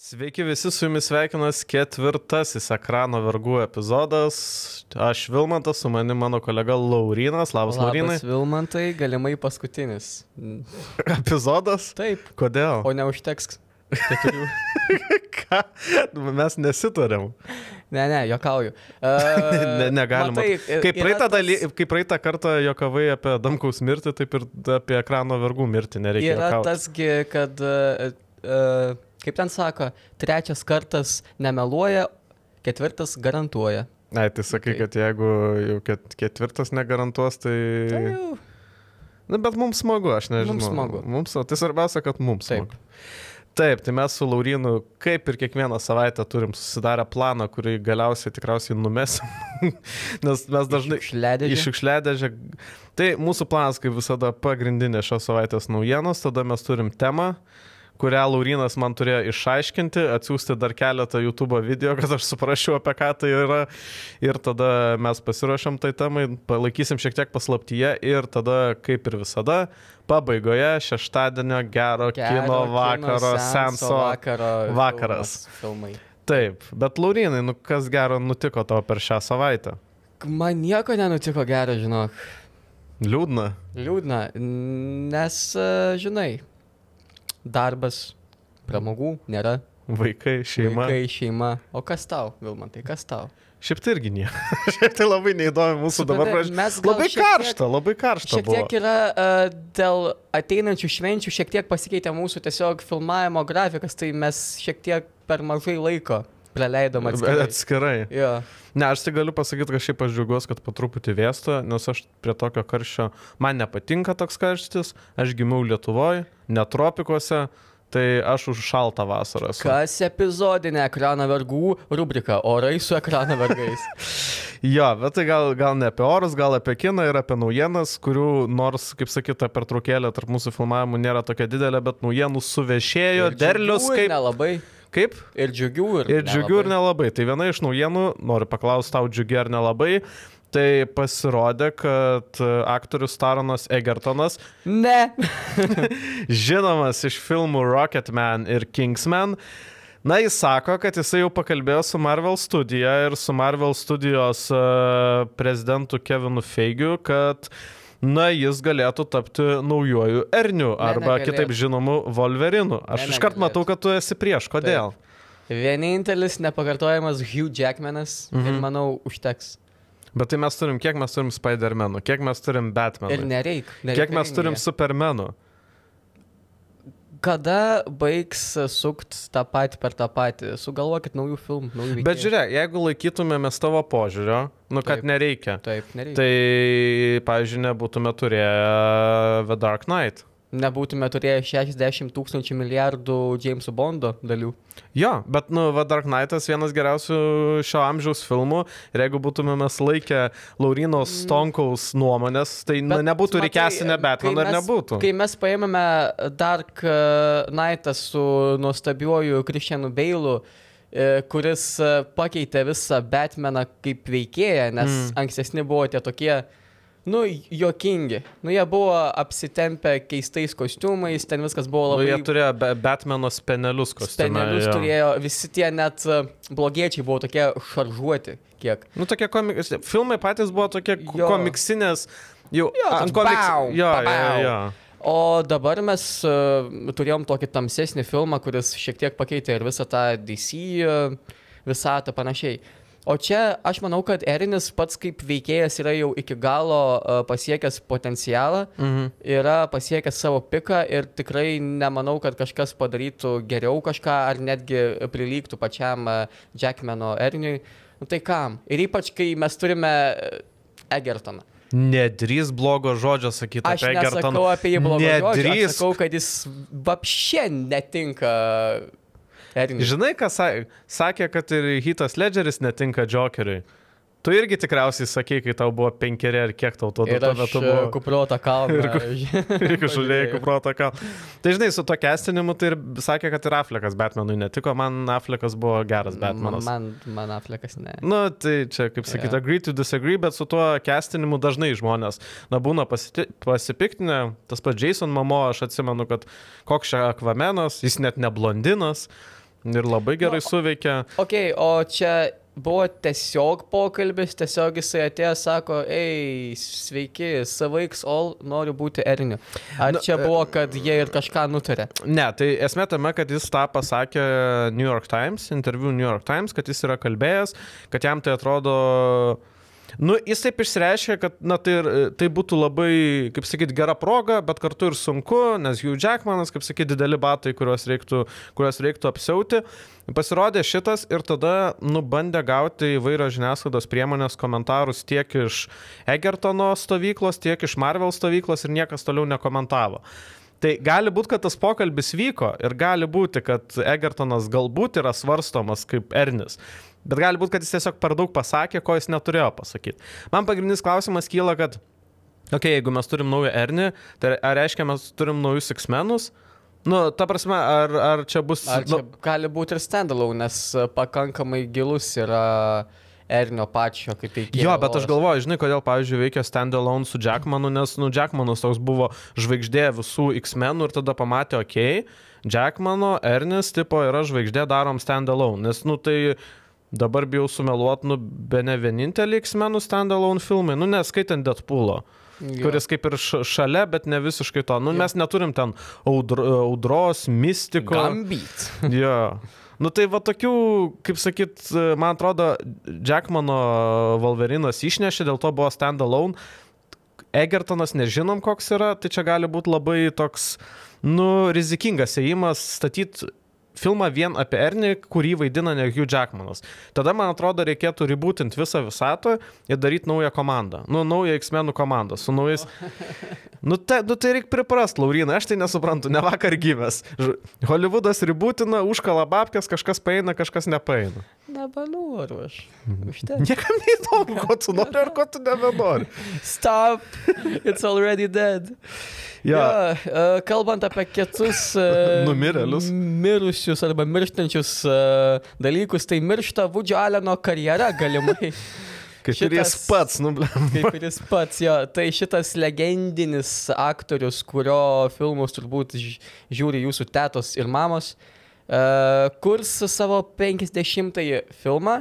Sveiki visi, su jumis sveikinas ketvirtasis ekrano vergų epizodas. Aš Vilmantas, su manimi mano kolega Laurinas. Labas, Laurinai. Labas, Vilmantai, galimai paskutinis. Epizodas? Taip, Kodėl? o neužteks. Ką? Mes nesitarėm. Ne, ne, jokauju. Ne, negalima. matai, Kaip praeitą, tas- daly, kaip praeitą kartą jokavai apie Damkaus mirtį, taip ir apie ekrano vergų mirtį nereikia. Yra juokaut. tasgi, kad, e, e, kaip ten sako, trečias kartas nemeluoja, ketvirtas garantuoja. Ai, tai sakai, kad jeigu jau ket, ketvirtas negarantuos, tai... Tai jau, Na, bet mums smagu, aš nežinau. Mums smagu. Mums, tai svarbiausia, kad mums Taip. smagu. Taip, tai mes su Laurinu, kaip ir kiekvieną savaitę, turim susidarę planą, kurį galiausiai tikriausiai numesim. Nes mes dažnai Išledė. iš šiukšliadėžę. Tai mūsų planas, kaip visada, pagrindinė šios savaitės naujienos, tada mes turim temą kurią Laurinas man turėjo išaiškinti, atsiųsti dar keletą YouTube video, kad aš suprasčiau, apie ką tai yra. Ir tada mes pasiruošiam tai temai, palaikysim šiek tiek paslaptyje ir tada, kaip ir visada, pabaigoje šeštadienio gero, gero kino vakaro, senso. vakaro. vakaras. Filmai. Taip, bet Laurinai, nu kas gero nutiko tau per šią savaitę? Man nieko nenutiko gero, žinok. Liūdna. Liūdna, nes, e, žinai, darbas, pramogų nėra. Vaikai, šeima. Vaikai, šeima. O kas tau, Vilmantai, kas tau? Šiaip tai irgi nieko. Šiaip tai labai neįdomi mūsų dabar praž... mes gal Labai karšta, tiek- labai karšta. Šiek buvo. tiek yra uh, dėl ateinančių švenčių, šiek tiek pasikeitė mūsų tiesiog filmavimo grafikas, tai mes šiek tiek per mažai laiko praleidom atskirai. Atskirai. Jo. Ne, aš tai galiu pasakyti, kad šiaip aš džiaugiuosi, kad po truputį vėsta, nes aš prie tokio karščio, man nepatinka toks karštis, aš gimiau Lietuvoje, netropikuose, tai aš už šaltą vasarą esu. Kas epizodinė ekrano vergų rubrika Orai su ekrano vergais. Jo, bet tai gal, gal ne apie orus, gal apie kiną ir apie naujienas, kurių nors, kaip sakyta, pertraukėlė tarp mūsų filmavimų nėra tokia didelė, bet naujienų suvešėjo, derlius kaip... Nelabai. Kaip? Ir džiugių ir. Ir džiugiu ir nelabai. Tai viena iš naujienų, noriu paklausti tau džiugi ar nelabai, tai pasirodė, kad e, aktorius Taronas Egertonas, Ne. žinomas iš filmų Rocketman ir Kingsman, na jis sako, kad jisai jau pakalbėjo su Marvel studija ir su Marvel studijos uh, prezidentu Kevinu Feigiu, kad Na, jis galėtų tapti naujoju Erniu arba negalėtų. kitaip žinomu Wolverinu. Aš Ne, iškart matau, kad tu esi prieš. Kodėl? Vienintelis nepakartojamas Hugh Jackmanas mhm. ir manau užteks. Bet tai mes turim, kiek mes turim Spider-Manų, kiek mes turim Ir Batmanų, nereik. kiek mes turim Supermanų. Kada baigs sukt tą patį per tą patį? Sugalvokit naujų filmų, naujų veikėjų. Bet žiūrėk, jeigu laikytumėmės tavo požiūrio, nu kad Taip. nereikia, Taip, nereikia. tai, pavyzdžiui, nebūtume turėję The Dark Knight. Nebūtume turėję 60 tūkstančių milijardų Jameso Bondo dalių. Jo, bet, nu, The Dark Knightas vienas geriausių šio amžiaus filmų ir jeigu būtume mes laikę Laurino Stonkaus nuomonės, tai na, Bet, nebūtų matai, reikėsinę kai Batmaną ir nebūtų. Kai mes paėmėme Dark e, Knightą su nuostabiuoju Christianu Beilu, e, kuris e, pakeitė visą Batmaną kaip veikėją, nes Mm. mm. ankstesni buvo tie tokie, nu, jokingi. Nu, jie buvo apsitempę keistais kostiumais, ten viskas buvo Nu, labai... jie turėjo Batmano spenelius kostiumą. Spenelius jo. turėjo, visi tie net e, blogiečiai buvo tokie šaržuoti kiek. Nu, tokie komiks, filmai patys buvo tokie Jo. komiksinės, jau Jo, ant komiks. bau, Jo, jo, pabau. jo. O dabar mes uh, turėjom tokį tamsesnį filmą, kuris šiek tiek pakeitė ir visą tą DC uh, visatą panašiai. O čia aš manau, kad Erinis pats kaip veikėjas yra jau iki galo uh, pasiekęs potencialą, Mhm. yra pasiekęs savo piką ir tikrai nemanau, kad kažkas padarytų geriau kažką ar netgi prilygtų pačiam uh, Jackmano Eriniui. Nu tai kam? Ir ypač, kai mes turime uh, Egertoną. Nedrys blogo žodžio sakyti Aš apie Egertoną. nesakau apie jį blogą žodžią, aš Nedrįsk. sakau, kad jis vapšė netinka Erinui. Žinai, ką sa sakė, kad ir Hitas Ledgeris netinka Jokeriui. Tu irgi tikriausiai sakei, kai tau buvo penkeri ar kiek tau Ir tuo aš metu e, buvo. kuprotą kalną. Irgi žulėjai kuprotą ką. Tai žinai, su to kestinimu tai ir sakė, kad ir Aflekas Batmanui netiko, man Aflekas buvo geras Batmanas. Man, man Aflekas ne. Nu, tai čia, kaip sakyti, Jo. agree to disagree, bet su tuo castinimu dažnai žmonės, na, būna pasiti- pasipiktinę. Tas pats Jason Mamo, aš atsimenu, kad koks čia akvamenas, jis net ne blondinas. Ir labai gerai Nu, suveikia. Ok, o čia buvo tiesiog pokalbis, tiesiog jisai atėjo, sako, ei, sveiki, savaiks, all noriu būti erniu. Ar Na, čia e- buvo, kad jie ir kažką nutarė? Ne, tai esmė tame, kad jis tą pasakė New York Times, interviu New York Times, kad jis yra kalbėjęs, kad jam tai atrodo... Nu, jis taip išreiškė, kad na, tai, ir- tai būtų labai, kaip sakyti, gera proga, bet kartu ir sunku, nes Hugh Jackmanas, kaip sakyti, dideli batai, kuriuos reiktų, kuriuos reiktų apsiauti. Pasirodė šitas ir tada nubandė gauti įvairios žiniasklaidos priemonės komentarus tiek iš Egertono stovyklos, tiek iš Marvel stovyklos ir niekas toliau nekomentavo. Tai gali būti, kad tas pokalbis vyko ir gali būti, kad Egertonas galbūt yra svarstomas kaip Ernis. Bet gali būti, kad jis tiesiog per daug pasakė, ko jis neturėjo pasakyti. Man pagrindinis klausimas kyla, kad, okei, okay, jeigu mes turim naują Ernį, tai ar reiškia, mes turim naujus X-menus? Nu, ta prasme, ar, ar čia bus... Ar čia nu, gali būti ir standalone, nes e, pakankamai gilus yra ernio pačio kaip veikėjo. Jo, bet aš galvoju, žinai, kodėl, pavyzdžiui, veikia standalone su Jackmanu, nes, nu, Jackmanas toks buvo žvaigždė visų X-menų ir tada pamatė, okei, okay, Jackmano, Ernis, tipo, yra žvaigždė, darom standalone, nes, nu, tai dabar bijau sumeluot, nu, be ne vienintelį X-menų standalone filmai, nu, neskaitant Deadpool'o. Jo. kuris kaip ir šalia, bet ne visiškai to. Nu, Jo. mes neturim ten audr audros, mistiko. Gambit. Jo. Nu tai va tokių, kaip sakyt, man atrodo, Jackmano Wolverinas išnešė, dėl to buvo standalone. Egertonas nežinom, koks yra, tai čia gali būti labai toks, nu, rizikingas ėjimas statyti filmą vien apie Ernį, kurį vaidina ne Hugh Jackmanas. Tada, man atrodo, reikėtų ribūtinti visą visatą ir daryti naują komandą. Nu, naują X-menų komandą su naujais. Nu, te, nu tai reikia priprast, Laurina, aš tai nesuprantu, ne vakar gimęs. Hollywoodas ribūtina, užkala babkės, kažkas paeina, kažkas nepaeina. Nebenoriu aš. Mhm. Užtenka. Niekam neįdomu, ko tu nori ar ko tu nebenori. Stop. It's already dead. Jo. Ja, e, kalbant apie kitus e, Numirėlius. mirusius arba mirštančius e, dalykus, tai miršta Vudžio Aleno karjera galimai. Kaip ir jis Šitas- pats, nu, blem. Kaip ir jis pats, jo. Tai šitas legendinis aktorius, kurio filmus turbūt žiūri jūsų tėtos ir mamos, kurs savo 50-ąjį filmą.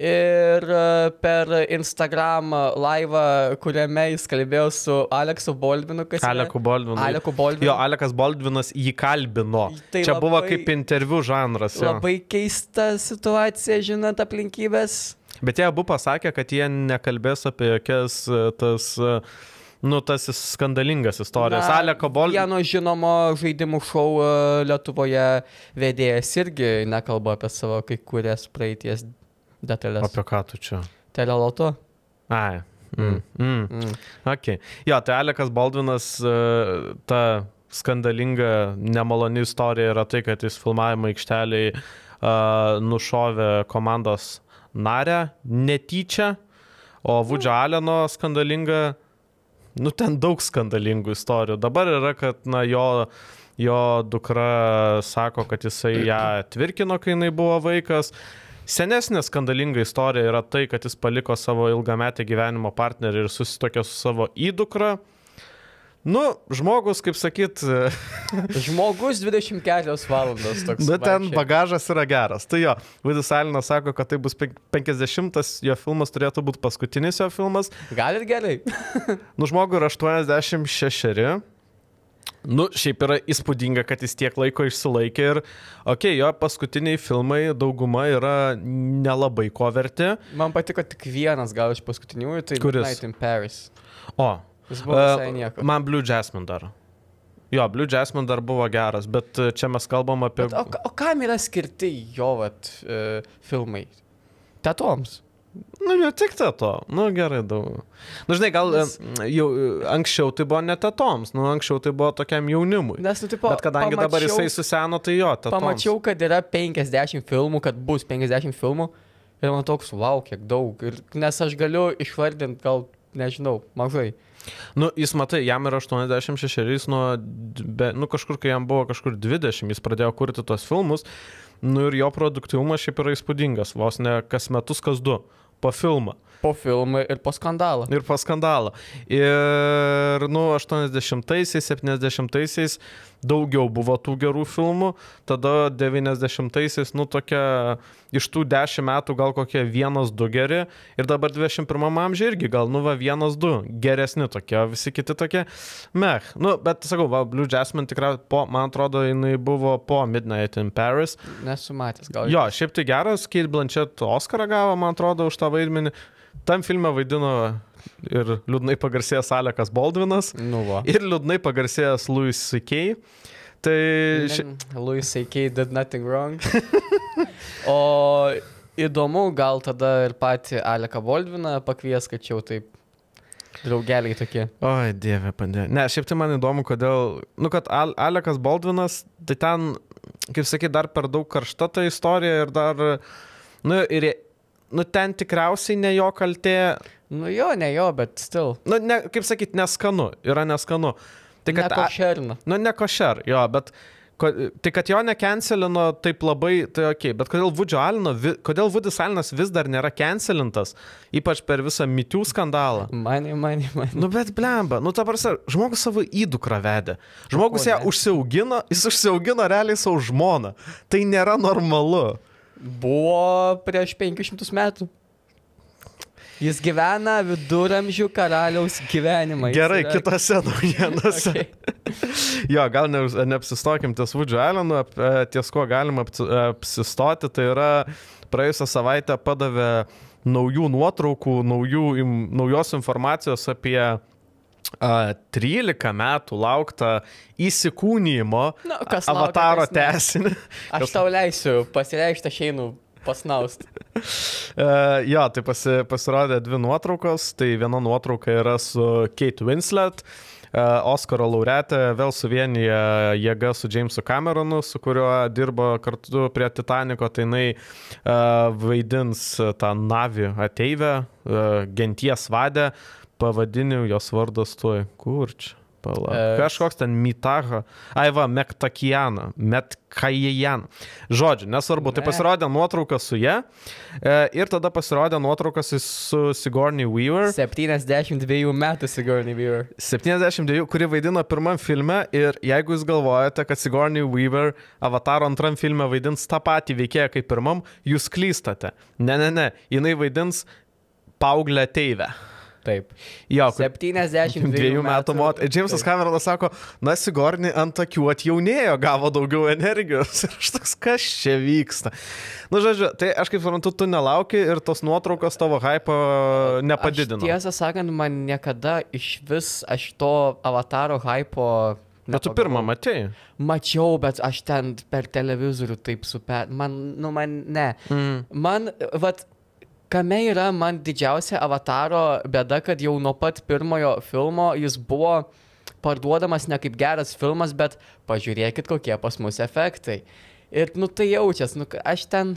Ir e, per Instagram laivą, kuriame jis kalbėjo su Aleksu Boldvinu, Aleku Baldvinu. Aleku Boldvinu. Jo, Alekas Baldvinas jį kalbino. Tai Čia buvo labai- kaip interviu žanras. Jo. Labai keista situacija, žinant aplinkybės. Bet jie abu pasakė, kad jie nekalbės apie jokias e, tas, e, nu, tas skandalingas istorijas. Na, Aleko Baldvinas. Vieno žinomo žaidimų šou Lietuvoje vedėjas irgi nekalba apie savo kai kurias praeities detalės. Apie ką tu čia? Teleloto? Ai. Mm. Mm. Mm. Okay. Jo, tai Alekas Baldvinas, ta skandalinga, nemaloni istorija yra tai, kad jis filmavimo aikšteliai uh, nušovė komandos narę netyčia, o Vudžio Aleno skandalinga, nu ten daug skandalingų istorijų. Dabar yra, kad na, jo, jo dukra sako, kad jisai ją tvirkino, kai jinai buvo vaikas. Senesnė skandalinga istorija yra tai, kad jis paliko savo ilgametę gyvenimo partnerį ir susitokė su savo įdukra. Nu, žmogus, kaip sakyt, Žmogus 24 valandos toks. nu ten vaikščia. bagažas yra geras. Tai jo, Vidus Alinas sako, kad tai bus pen- 50-as jo filmas, turėtų būti paskutinis jo filmas. Gal ir gerai. Nu, žmogui yra 86. Nu, šiaip yra įspūdinga, kad jis tiek laiko išsilaikė ir, okei, okay, jo paskutiniai filmai dauguma yra nelabai ko verti. Man patiko tik vienas gal iš paskutiniųjų, tai Kuris? Night in Paris. O, Jis buvo visai e, nieko. man Blue Jasmine dar. Jo, Blue Jasmine dar buvo geras, bet e, čia mes kalbam apie... Bet, o, o kam yra skirti jo vat, uh, filmai? Tetoms. Nu, ne tik tai to. Nu, gerai, daug. Nu, žinai, gal Nes- jau e, anksčiau tai buvo ne tetoms, nu, anksčiau tai buvo tokiam jaunimui. Nes, nu, tipo, Bet kadangi dabar pamačiau- jisai suseno, tai jo, tetoms. Pamačiau, kad yra 50 filmų, kad bus 50 filmų. Ir man toks, wow, kiek daug. Ir, nes aš galiu išvardinti gal, nežinau, mažai. Nu, jis matai, jam yra 86 ir jis nuo, be, nu, kažkur, kai jam buvo kažkur 20, jis pradėjo kurti tos filmus, nu ir jo produktyvumas šiaip yra įspūdingas, vos ne kas metus, kas du po filmą. Po filmų ir po skandalą. Ir po skandalą. Ir, nu, 80-aisiais, 70-aisiais daugiau buvo tų gerų filmų, tada 90-aisiais, nu, tokia, iš tų 10 metų gal kokie vienas, du geri, ir dabar 21 amžiai irgi gal, nu, va, vienas, du geresni tokie, visi kiti tokie, meh. Nu, bet, sakau, va, Blue Jasmine tikrai, po, man atrodo, jinai buvo po Midnight in Paris. Nesu matęs, gal. Jo, šiaip tai geras, Kate Blanchett Oscarą gavo, man atrodo, už tą vaidmenį. Tam filme vaidino ir liūdnai pagarsėjęs Alekas Baldvinas, Nu, va. ir liūdnai pagarsėjęs Louis C.K. Tai ši... Louis A.K. did nothing wrong. o įdomu, gal tada ir pati Aleką Voldviną pakvies, kad čia jau taip draugeliai tokie. Oi, dieve, pandė. Ne, šiaip tai man įdomu, kodėl, nu, kad Al Alekas Baldvinas, tai ten, kaip sakyt, dar per daug karšta ta istorija ir dar, nu, ir, nu, ten tikriausiai ne jo kaltė, Nu jo, ne jo, bet still. nu, ne, kaip sakyt, neskanu, yra neskanu. Tai kad, a- Nekošerna. nu, ne košer, jo, bet, ko, tai kad jo necancelino taip labai, tai ok, bet kodėl Vudžio Alino, kodėl Vudis Alinas vis dar nėra cancelintas, ypač per visą mitių skandalą? Mani, mani, mani. Nu bet blemba, nu ta prasme, žmogus savo įdukrą vedė. Žmogus ją ne? užsiaugino, jis užsiaugino realiai savo žmoną. Tai nėra normalu. Buvo prieš 500 metų. Jis gyvena viduramžių karaliaus gyvenimą. Jis Gerai, yra- kitose naujienose. Okay. Jo, gal ne, neapsistokim ties Vudžio Alenu, ap- e, ties kuo galima apsi- apsistoti, tai yra praėjusią savaitę padavė naujų nuotraukų, naujų, naujos informacijos apie 13 metų lauktą įsikūnymo laukia, avataro tesinį. Aš tau leisiu pasireikšti, aš einu pasnaust. Uh, jo, tai pasi, pasirodė dvi nuotraukos. Tai viena nuotrauka yra su Kate Winslet, uh, Oskaro laureatė, vėl suvienyje jėga su Jamesu Cameronu, su kuriuo dirbo kartu prie Titaniko. Tai jinai uh, vaidins tą Navi ateivę, genties vadę, pavadiniu jos vardas tuoj. Kur čia? Pala. E, Kažkoks ten Mitaha. Aiva, Mektakiana. Metkajijan. Žodžiu, nesvarbu. Tai pasirodė nuotrauka su ja. E, ir tada pasirodė nuotraukas su Sigourney Weaver. 72 metų Sigourney Weaver. 72, kuri vaidino pirmam filme ir jeigu jūs galvojate, kad Sigourney Weaver Avataro antram filme vaidins tą patį veikėją kaip pirmam, jūs klystate. Ne, ne, ne, jinai vaidins paauglę teivę. Taip. Jo, kur- 72 Dviejų metų moteris. Džeimsas Cameronas sako, na, Sigourney ant akių atjaunėjo, gavo daugiau energijos. Ir aš toks, kas čia vyksta. Na, žodžiu, tai aš kaip suprantu, tu nelauki ir tos nuotraukos tavo hypo nepadidino. Aš, tiesą sakant, man niekada iš vis aš to avataro hypo. Bet tu pirmą matėjai. Mačiau, bet aš ten per televizorių taip super. Man, nu, man ne. Mm. Man, vat, kame yra man didžiausia avataro bėda, kad jau nuo pat pirmojo filmo jis buvo parduodamas ne kaip geras filmas, bet pažiūrėkit, kokie pas mus efektai. Ir, nu, tai jaučias, nu, aš ten,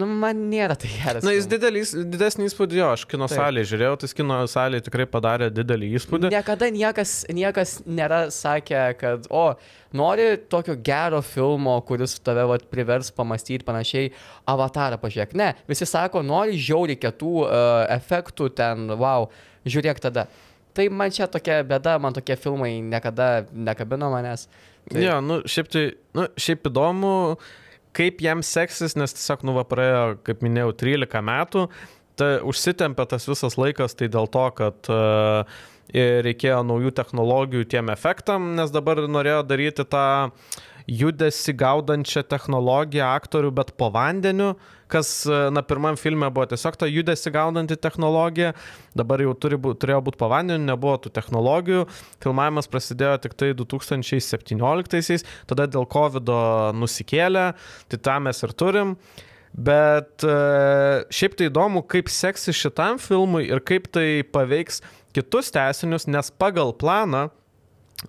nu, man nėra tai geras. Na, jis didelis, didesnį įspūdį jo, aš kino salėje žiūrėjau, tai kino salėje tikrai padarė didelį įspūdį. Niekada niekas, niekas nėra sakę, kad, o, nori tokio gero filmo, kuris tave vat, privers pamastyti panašiai, avatarą pažiūrėk. Ne, visi sako, nori žiauriai kietų uh, efektų ten, wow, žiūrėk tada. Tai man čia tokia bėda, man tokie filmai niekada nekabino manęs. Tai, Jo, nu, šiaip tai, nu, šiaip įdomu, kaip jam seksis, nes tiesiog, nu, va, praėjo, kaip minėjau, 13 metų, tai užsitempė tas visas laikas, tai dėl to, kad uh, reikėjo naujų technologijų tiem efektam, nes dabar norėjo daryti tą judesi gaudančią technologiją aktorių, bet po vandeniu, kas, e, na, pirmam filme buvo tiesiog ta judesi gaudanti technologija, dabar jau turi būt, turėjo būti po vandeniu, nebuvo tų technologijų, filmavimas prasidėjo tik tai 2017, tada dėl COVID nusikėlė, tai tą mes ir turim. Bet e, šiaip tai įdomu, kaip seksis šitam filmui ir kaip tai paveiks kitus tęsinius, nes pagal planą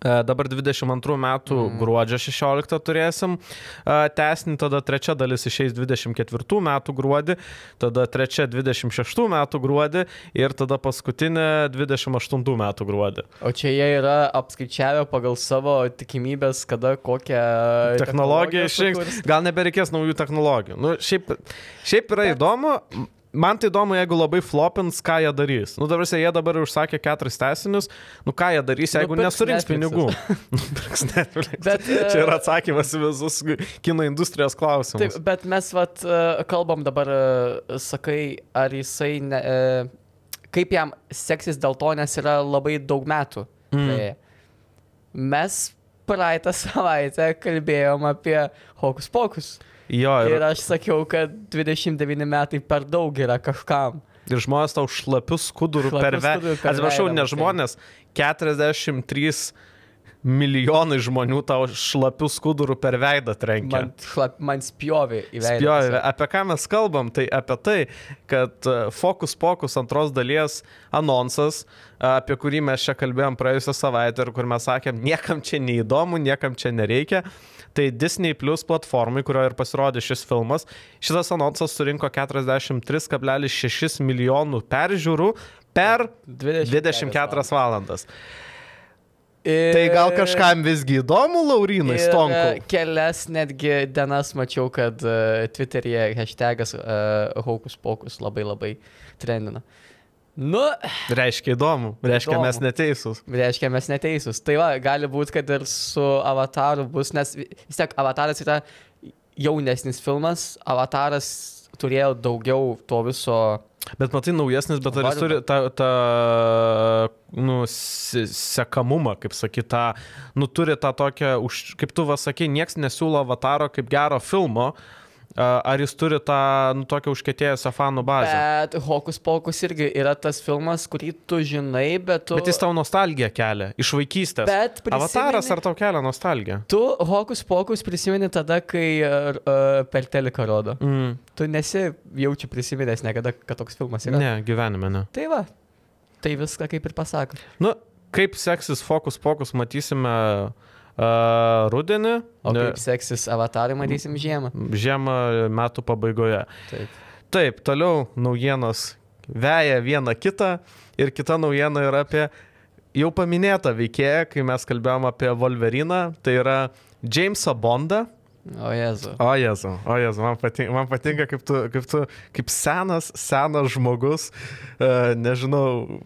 Dabar 22 metų Mm. gruodžio 16 turėsim e, tęsinį, tada trečia dalis išeis 24 metų gruodį, tada trečia 26 metų gruodį ir tada paskutinė 28 metų gruodį. O čia jie yra apskaičiavę pagal savo tikimybės, kada kokią technologiją išrinks. Gal nebereikės naujų technologijų. Nu, šiaip, šiaip yra Bet- įdomu. Man tai įdomu, jeigu labai flopins, ką jie darys. Nu, dabar jie dabar užsakė keturis tesinius, nu ką jie darys, jeigu Nupirks nesurinks pinigų. Bet, Čia yra e, atsakymas į visus kino industrijos klausimus. Taip, bet mes vat, e, kalbam dabar, e, sakai, ar jisai, ne, kaip jam seksis dėl to, nes yra labai daug metų. Mm. praėję. Mes praeitą savaitę kalbėjom apie Hokus Pokus. Jo, ir, Ir aš sakiau, kad 29 metai per daug yra kažkam. ir žmonės tau šlapius skudurų per veidą. Atsiprašau, ne žmonės, 43 milijonai žmonių tau šlapių skudurų per veidą trenkia. Man, šlap, man spjovė į veidą. Spjovė. Apie ką mes kalbam? Tai apie tai, kad e, Focus Pocus antros dalies anonsas, e, apie kurį mes čia kalbėjom praėjusią savaitę ir kur mes sakėm, niekam čia neįdomu, niekam čia nereikia. Tai Disney Plus platformai, kurioje ir pasirodė šis filmas, šitas anonsas surinko 43,6 milijonų peržiūrų per 24 valandas. Ir, Tai gal kažkam visgi įdomu, Laurinai, Stonku? e, Kelias netgi dienas mačiau, kad uh, Twitter'yje hashtagas uh, Hokus Pokus labai labai trendina. Nu, Reiškia įdomu, reiškia Įdomu. mes neteisūs. reiškia, mes neteisūs. Tai va, gali būti, kad ir su Avataru bus, nes vi- vis tiek Avataras yra jaunesnis filmas, Avataras turėjo daugiau to viso. Bet matai, naujesnis, bet ar jis turi tą, tą nu, se- sekamumą, kaip sakyt, tą, nu, turi tą tokią, už, kaip tu vasakai, nieks nesiūlo avataro kaip gero filmo, a, ar jis turi tą, nu, tokią užkėtėjusią fanų bazę. Bet Hokus Pokus irgi yra tas filmas, kurį tu žinai, bet tu... Bet jis tau nostalgiją kelia, iš vaikystės. Bet Avataras prisimeni- ar tau kelia nostalgiją? Tu Hokus Pokus prisimeni tada, kai uh, uh, per teleką rodo. Mm. Tu nesi jaučiu prisiminęs niekada, kad toks filmas yra. Ne, gyvenime ne. Tai va, tai viską kaip ir pasako. Nu, kaip seksis Focus Pocus, matysime uh, rudenį. O kaip seksis avatarai, matysim žiemą. Žiemą metų pabaigoje. Taip. Taip, toliau naujienos veja vieną kitą ir kita naujiena yra apie jau paminėtą veikėją, kai mes kalbėjom apie Wolveriną, tai yra Jamesą Bondą. O Jezu. O Jezu, o Jezu, man patinka, man patinka kaip, tu, kaip tu, kaip senas, senas žmogus, uh, nežinau,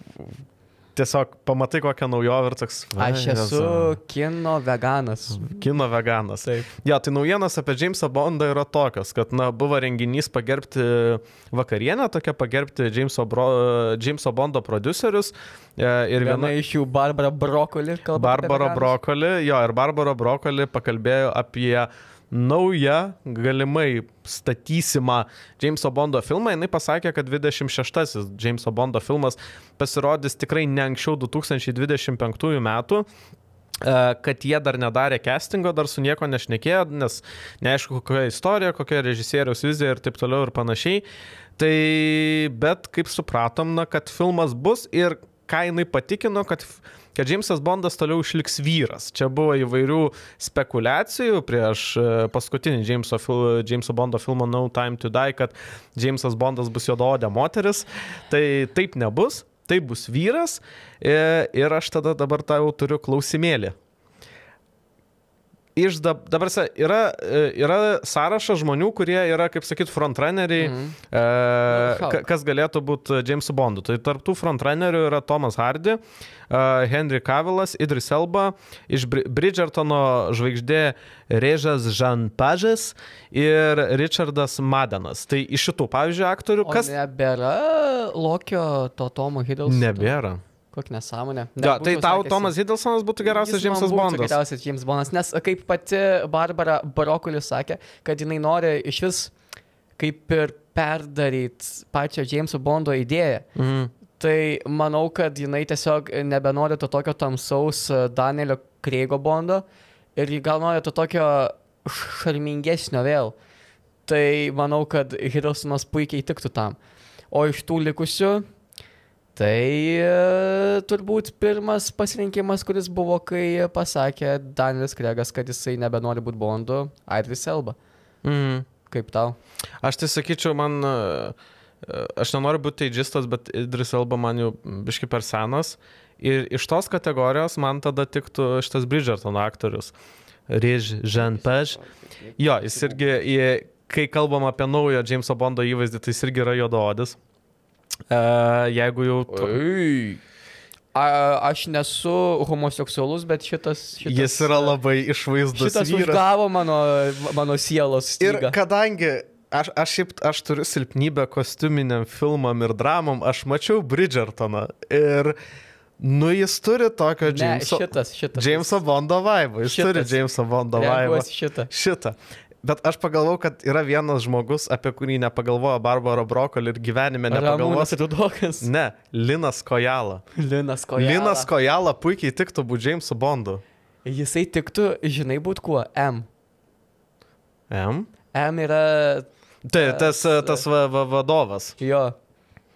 tiesiog pamatai kokią naujovę ir toks. Aš esu kino veganas. Kino veganas. Taip. Ja, tai naujienos apie Jamesą Bondą yra tokios, kad na, buvo renginys pagerbti vakarienę, tokia pagerbti Jameso, Bro, Jameso Bondo producerius. e, Ir Viena viena iš jų Barbara Brokoli. kalba Barbara. Brokoli, jo, ir Barbara Brokoli pakalbėjo apie naują, galimai statysimą Jameso Bondo filmą. Jis pasakė, kad 26-asis Jameso Bondo filmas pasirodys tikrai ne anksčiau 2025 metų. e, kad jie dar nedarė castingo, dar su nieko nešnekėjo, nes neaišku, kokia istorija, kokia režisieriaus vizija ir taip toliau ir panašiai. Tai bet kaip supratom, na, kad filmas bus ir ką jinai patikino, kad, kad Jamesas Bondas toliau išliks vyras. Čia buvo įvairių spekulacijų prieš e, paskutinį fil, Jameso Bondo filmą No Time to Die, kad Jamesas Bondas bus juodaodė moteris. Tai taip nebus, tai bus vyras e, ir aš tada dabar tau turiu klausimėlį. Iš dab, dabar yra, e, yra sąrašas žmonių, kurie yra, kaip sakyt, frontrunneriai, mm. Mhm. e, ka- kas galėtų būti Jamesu Bondu. Tai tarptų frontrunnerių yra Thomas Hardy, e, Henry Cavillas, Idris Elba, iš Bri- Bridgertono žvaigždė Režas Jean Pažas ir Richardas Madenas. Tai iš šitų, pavyzdžiui, aktorių, O kas nebėra Lokio to Tomo Hiddleston? nebėra. Kokia nesąmonė. Ja, Nebūtų tai tau sekęsi. Tomas Hiddlesonas būtų geriausias būtų Bondas. Geriausias James Bondas, nes kaip pati Barbara Brokolis sakė, kad jinai nori iš vis kaip ir perdaryti pačią Jameso Bondo idėją. Mhm. Tai manau, kad jinai tiesiog nebenori to tokio tamsaus e, Danielio Kreigo Bondo ir ji gal nori to tokio šarmingesnio vėl. Tai manau, kad Hiddlestonas puikiai tiktų tam. O iš tų likusių, tai e, turbūt pirmas pasirinkimas, kuris buvo, kai pasakė Danielis Kregas, kad jisai nebenori būti Bondu, Idris Elba. Mhm. Kaip tau? Aš tai sakyčiau, man, e, e, aš nenoriu būti teidžistas, bet Idris Elba man jau biški per senas. Ir iš tos kategorijos man tada tiktų šitas Bridgerton aktorius. Rėž Jean Page. Jo, jis irgi, kai kalbam apie naują Jameso Bondo įvaizdį, tai jis irgi yra juodaodis. Jeigu jau... Tu... A, aš nesu homoseksualus, bet šitas... šitas Jis yra labai išvaizdus Šitas vyras. užgavo mano, mano sielos Ir stygą. kadangi aš, aš šiaip aš turiu silpnybę kostiuminiam filmam ir dramam, aš mačiau Bridgertoną ir, nu, jis turi tokio Ne, Jameso, šitas, šitas. Jameso Bondo vaibą. Jis Šitas. turi Jameso Bondo vaibą. Šitą. Šitą. Bet aš pagalvojau, kad yra vienas žmogus, apie kurį nepagalvojo Barbara Brokoli ir gyvenime Ramūnas nepagalvos. Rudokas. Ne, Linas Kojala. Linas Kojala. Linas Kojala puikiai tiktų būti Jamesu Bondu. Jisai tiktų, žinai, būt kuo? M. M? M yra... Tai tas, tas va, va, vadovas. Jo.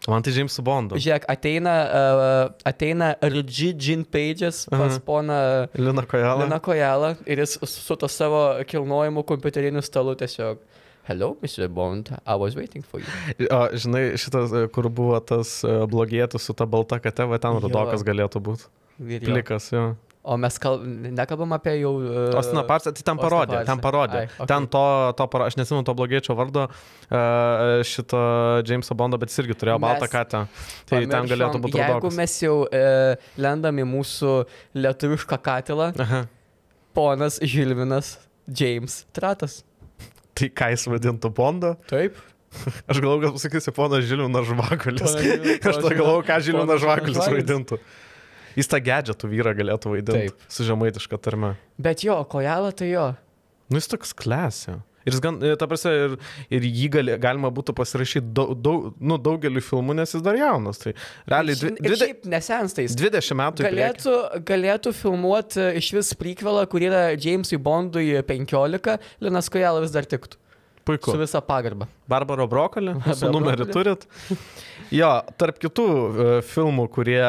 Man tai Jamesu Bondu. Žiūrėk, ateina, uh, ateina RG Gin Pages pas Aha. poną Lina Kojala. Lina Kojalą ir jis su to savo kilnojimu kompiuteriniu stalu tiesiog. Hello, Mr. Bond, I was waiting for you. O, žinai, šitas, e, kur buvo tas e, blogietis su ta balta kate, va ten rudokas galėtų būti. Plikas, jo. O mes kal... nekalbam apie jau... Uh, Ostina Parsa, tai ten parodė, Parsą. ten parodė. Ai, okei. Ten to, to parodė, aš nesimenu to blogiečio vardo, uh, šito Jameso Bondo, bet jis irgi turėjo Mes baltą katę. Tai ten pamiršom, galėtų būti Jeigu rudokas. mes jau uh, lendam į mūsų lietuvišką katilą, Aha. ponas Žilvinas James Tratas. Tai ką jis vadintų Bondą? Taip. Aš galvoju, kad pasakysiu ponas Žilinas Žvakulis. Aš galvoju, ką ponas Žilinas Žvakulis Žvakulis. Jis tą gedžetų vyrą galėtų vaidinti. Taip. Su žemaitiška tarme. Bet jo, kojala tai jo. Nu, jis toks klasė. Ir gan, e, ta prasme, ir, ir jį gali, galima būtų pasirašyti daug, daug, nu, daugeliu filmų, nes jis dar jaunas. Tai realiai dvi, dvide, šiaip nesensta jis. 20 metų. Galėtų, galėtų filmuoti iš vis prikvelą, kur yra Jamesui Bondui 15, Linas Kojala vis dar tiktų. Puiku. Su visa pagarba. Barbaro Brokolį, su numerį turit. Jo, tarp kitų uh, filmų, kurie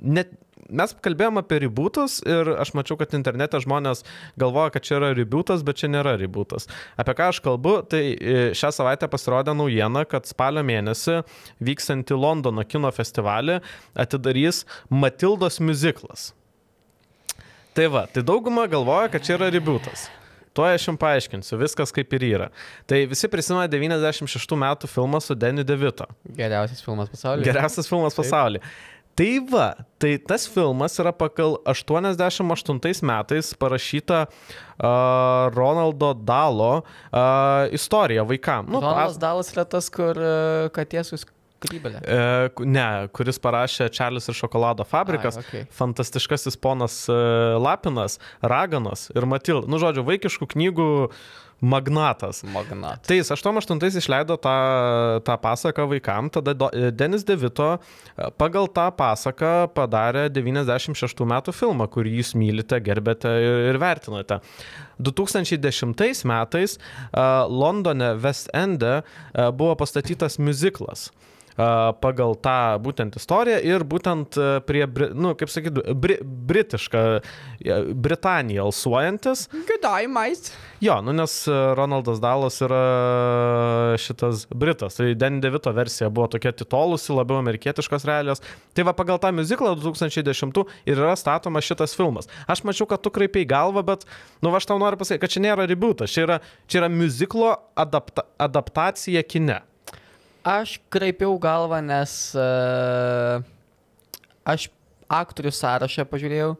net. Mes kalbėjom apie rebootus ir aš mačiau, kad internete žmonės galvoja, kad čia yra rebootas, bet čia nėra rebootas. Apie ką aš kalbu, tai e, šią savaitę pasirodė naujiena, kad spalio mėnesį vykstantį Londono kino festivalį atidarys Matildos muziklas. Tai va, tai dauguma galvoja, kad čia yra rebootas. Tuo aš jums paaiškinsiu, viskas kaip ir yra. Tai visi prisimena 96 metų filmą su Deniu Devito. Geriausias filmas pasaulyje. Geriausias filmas Taip. Tai va, tai tas filmas yra pagal 88 metais parašyta uh, Ronaldo Dalo uh, istorija vaikam. Nu, Ronaldas pas- Dalas yra tas, kur uh, katėsus krybelė. E, ku- ne, kuris parašė Čarlis ir šokolado fabrikas. Ai, okay. Fantastiškasis ponas e, Lapinas, Raganas ir Matilda. Nu, žodžiu, vaikiškų knygų magnatas. Magnat. Tai jis 88 išleido tą, tą pasaką vaikam, tada e, Denis Devito e, pagal tą pasaką padarė 96 metų filmą, kurį jūs mylite, gerbėte ir, vertinate. 2010 metais uh, Londone West Ende buvo pastatytas muziklas pagal tą būtent istoriją ir būtent uh, prie, nu, kaip sakyt, bri, britišką, uh, Britaniją alsuojantis. Gudai, mais. Jo, nu nes e, Ronaldas Dalas yra šitas Britas. Tai Den Devito versija buvo tokia titolusi, labiau amerikietiškos realijos. Tai va pagal tą muziklą 2010 ir yra statomas šitas filmas. Aš mačiau, kad tu kraipiai galvą, bet, nu aš tau noriu pasakyti, kad čia nėra rebootas, čia yra, čia yra muziklo adapta, adaptacija kine. Aš kraipiau galvą, nes uh, aš aktorių sąrašą pažiūrėjau.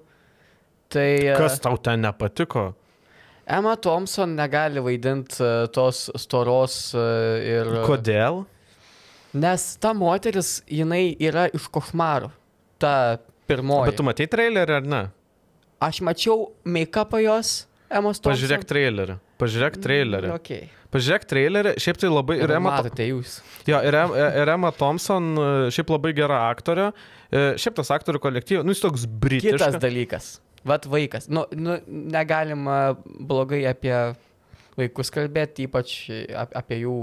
Tai uh, Kas tau ten nepatiko? Emma Thompson negali vaidinti uh, tos storos uh, ir... Kodėl? Nes ta moteris, jinai yra iš košmarų. Ta pirmoji. Bet tu matai trailerį ar ne? Aš mačiau make-upą jos, Emma Thompson. Pažiūrėk trailerį. Pažiūrėk trailerį. Okay. Pažiūrėk trailerį. Šiaip tai labai... Ir Emma, matote jūs. Jo, ir, Em- ir Emma Thompson, e, šiaip labai gera aktorė. E, Šiaip tas aktorių kolektyvas, nu jis toks Kitas britiškas. dalykas. Vat vaikas. Nu, nu, negalima blogai apie vaikus kalbėti, ypač ap- apie jų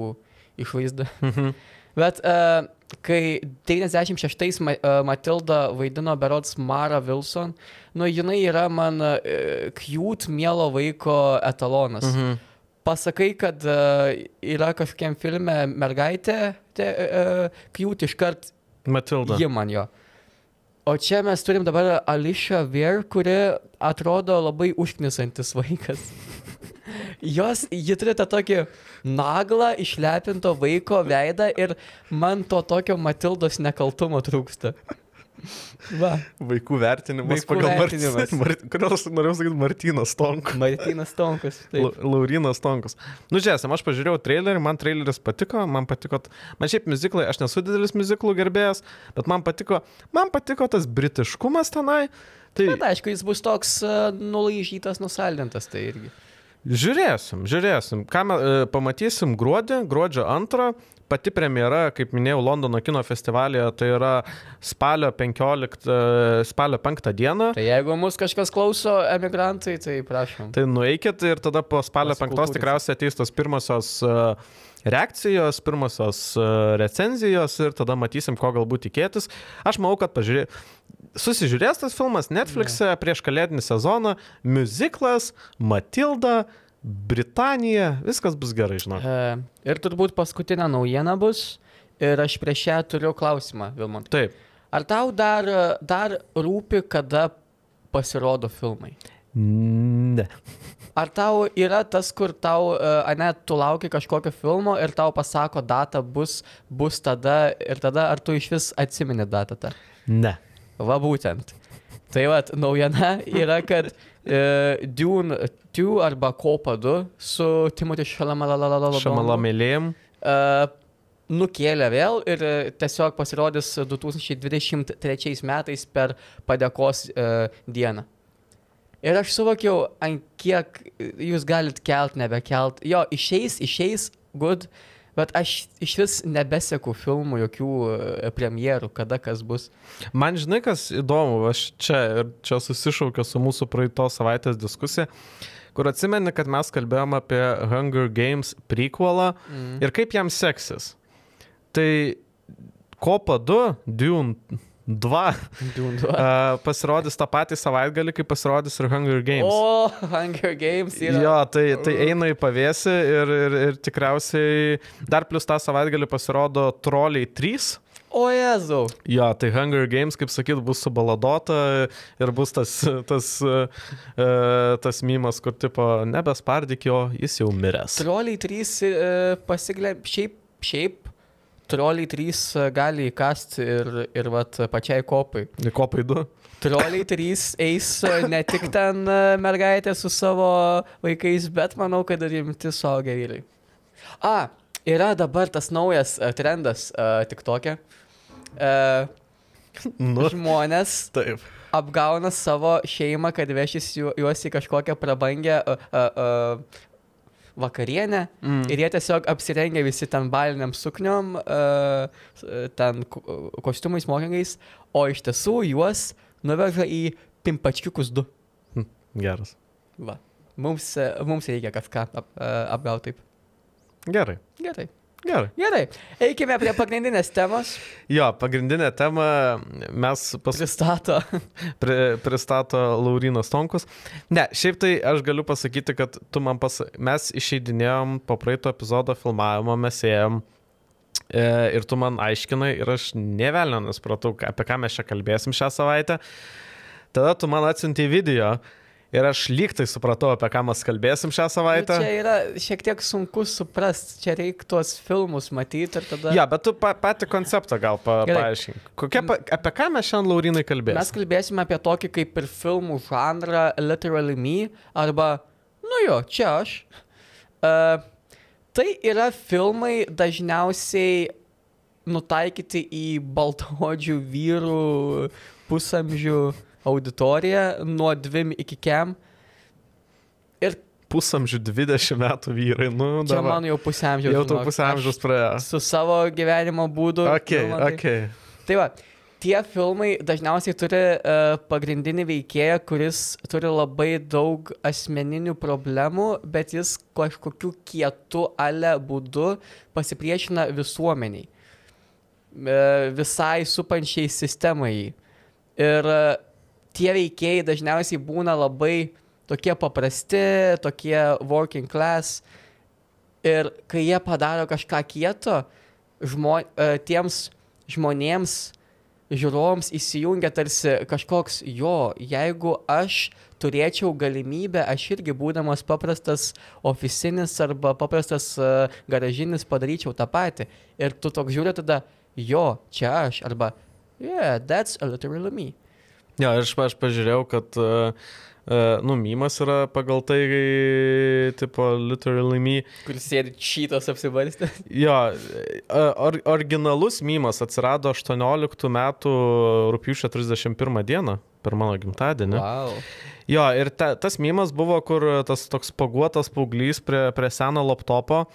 išvaizdą. Mhm. Bet uh, kai 96-ais Ma uh, Matilda vaidino berots Mara Wilson, nu jinai yra man uh, cute, mielo vaiko etalonas. Mhm. Pasakai, kad uh, yra kažkokiam filme mergaitė, cute iškart Matilda. ji man jo. O čia mes turim dabar Alicia Weir, kuri atrodo labai užknisantis vaikas. Jos, ji turi tą tokį naglą, išlepinto vaiko veidą ir man to tokio Matildos nekaltumo trūksta. Va, Vaikų vertinimas Vaikų pagal vertinimas. Martyną. Mar... Kodėl norėjau sakyti Martynas Tonkus? Martinas Tonkus. Laurinas Tonkus. Nu, žiūrėsim, aš pažiūrėjau trailerį, man traileris patiko, man patiko, man šiaip muziklai, aš nesu didelis muziklų gerbėjas, bet man patiko, man patiko tas britiškumas tenai. Tai Bet aišku, jis bus toks uh, nulaižytas, nusaldintas, tai irgi. Žiūrėsim, žiūrėsim. Ką me, e, pamatysim gruodį, gruodžio antrą. Pati premjera, kaip minėjau, Londono kino festivalėje, tai yra spalio 15, e, spalio 5 dieną. Tai jeigu mus kažkas klauso, emigrantai, tai prašom. Tai nueikit ir tada po spalio 5 Pasikultūrinsit. tikriausiai ateis tos pirmosios e, reakcijos, pirmosios recenzijos ir tada matysim, ko galbūt tikėtis. Aš manau, kad pažiūrė... susižiūrės tas filmas Netflix'e prieš kalėdinį sezoną, muziklas, Matilda, Britanija, viskas bus gerai, žinau. E, ir turbūt paskutinė naujiena bus. Ir aš prieš ją turiu klausimą, Vilmont. Taip. Ar tau dar, dar rūpi, kada pasirodo filmai? Ne. Ar tau yra tas, kur tau, uh, ane, tu lauki kažkokio filmo ir tau pasako datą bus, bus tada ir tada, ar tu iš vis atsimeni datą tą? Ne. Va būtent. Tai va, naujiena yra, kad uh, Dune 2 arba Kopa 2 su Timothy Šamalamėlėm. uh, nukėlė vėl ir uh, tiesiog pasirodys 2023 metais per padėkos uh, dieną. Ir aš suvokiau, ant kiek jūs galit kelt, nebekelt. Jo, išeis, išeis, good, bet aš iš vis nebeseku filmų, jokių uh, premjerų, kada kas bus. Man žinai, kas įdomu, aš čia ir čia susišaukiu su mūsų praeitos savaitės diskusija, kur atsimeni, kad mes kalbėjom apie Hunger Games prequelą Mm. ir kaip jam seksis. Tai Kopa 2, Dune 2 Dune 2. uh, pasirodys tą patį savaitgalį, kai pasirodys ir Hunger Games. O, Hunger Games yra. Jo, tai, tai eina į pavėsį ir, ir, ir tikriausiai dar plus tą savaitgalį pasirodo Troliai 3. O, Jėzau. Jo, tai Hunger Games, kaip sakyt, bus subaladota ir bus tas, tas, uh, tas mymas, kur tipo nebespardyk jo, jis jau miręs. Troliai 3 uh, pasiglė, šiaip, šiaip, Troliai 3 e, gali įkasti ir, ir vat, pačiai kopai. Kopai 2. Troliai 3 eis e, ne tik ten e, mergaitė su savo vaikais, bet manau, kad ir rimti suaugę vyrai. A, yra dabar tas naujas e, trendas uh, tik tokia. Uh, Nu, žmonės taip. apgauna savo šeimą, kad vešis ju- juos į kažkokią prabangę uh, uh, uh, vakarienę Mm. ir jie tiesiog apsirengia visi ten baliniam sukniom, uh, ten ko- kostiumais, mokingais, o iš tiesų juos nuveža į pimpačkiukus du. Geras. Va. Mums, e, mums reikia kažką ap, apgauti taip. Gerai. Gerai. Gerai. Gerai. Eikime prie pagrindinės temos. Jo, pagrindinė tema mes pas, Pristato. pri, pristato Laurinas Tonkus. Ne, šiaip tai aš galiu pasakyti, kad tu man pas... Mes išeidinėjom po praeito epizodo filmavimo, mes ėjom e, ir tu man aiškinai ir aš nevelnio nespratau, apie ką mes čia kalbėsim šią savaitę. Tada tu man atsiuntė video ir aš lygtai supratau, apie ką mes kalbėsim šią Nu, savaitę. čia yra šiek tiek sunku suprasti, čia reikia tuos filmus matyti ir tada... Ja, bet tu pa, patį konceptą gal pa, paaiškink. Kokia, pa, apie ką mes šiandien Laurinai kalbėsime? Mes kalbėsime apie tokį kaip ir filmų žanrą Literally Me arba, nu jo, čia aš. Uh, tai yra filmai dažniausiai nutaikyti į baltodžių vyrų pusamžių auditoriją nuo 2 iki kem. Ir Pusamžių 20 metų vyrai, nu, čia dabar. man jau pusamžiaus. Jau pusamžius Aš praėjo. Su savo gyvenimo būdu. Ok, nu, tai- ok. Tai va, tie filmai dažniausiai turi uh, pagrindinį veikėją, kuris turi labai daug asmeninių problemų, bet jis kažkokiu kietu ale būdu pasipriešina visuomeniai, uh, visai supančiai sistemai. Ir uh, tie veikėjai dažniausiai būna labai tokie paprasti, tokie working class. Ir kai jie padaro kažką kieto, žmo, uh, tiems žmonėms žiūrovams įsijungia tarsi kažkoks jo, jeigu aš turėčiau galimybę, aš irgi būdamas paprastas oficinis arba paprastas uh, garažinis padaryčiau tą patį. Ir tu toks žiūri tada, jo, čia aš, arba, yeah, that's literally me. Ja, aš, aš pažiūrėjau, kad uh, Uh, nu, mymas yra pagal tai, tipo, literally me. Kur sėdi čytas apsivarstęs. Jo, or, originalus mymas atsirado 18 metų rūpiučio 31 dieną, per mano gimtadienį. Wow. Jo, ir ta, tas mymas buvo, kur tas toks paguotas paauglys prie, prie seno laptopo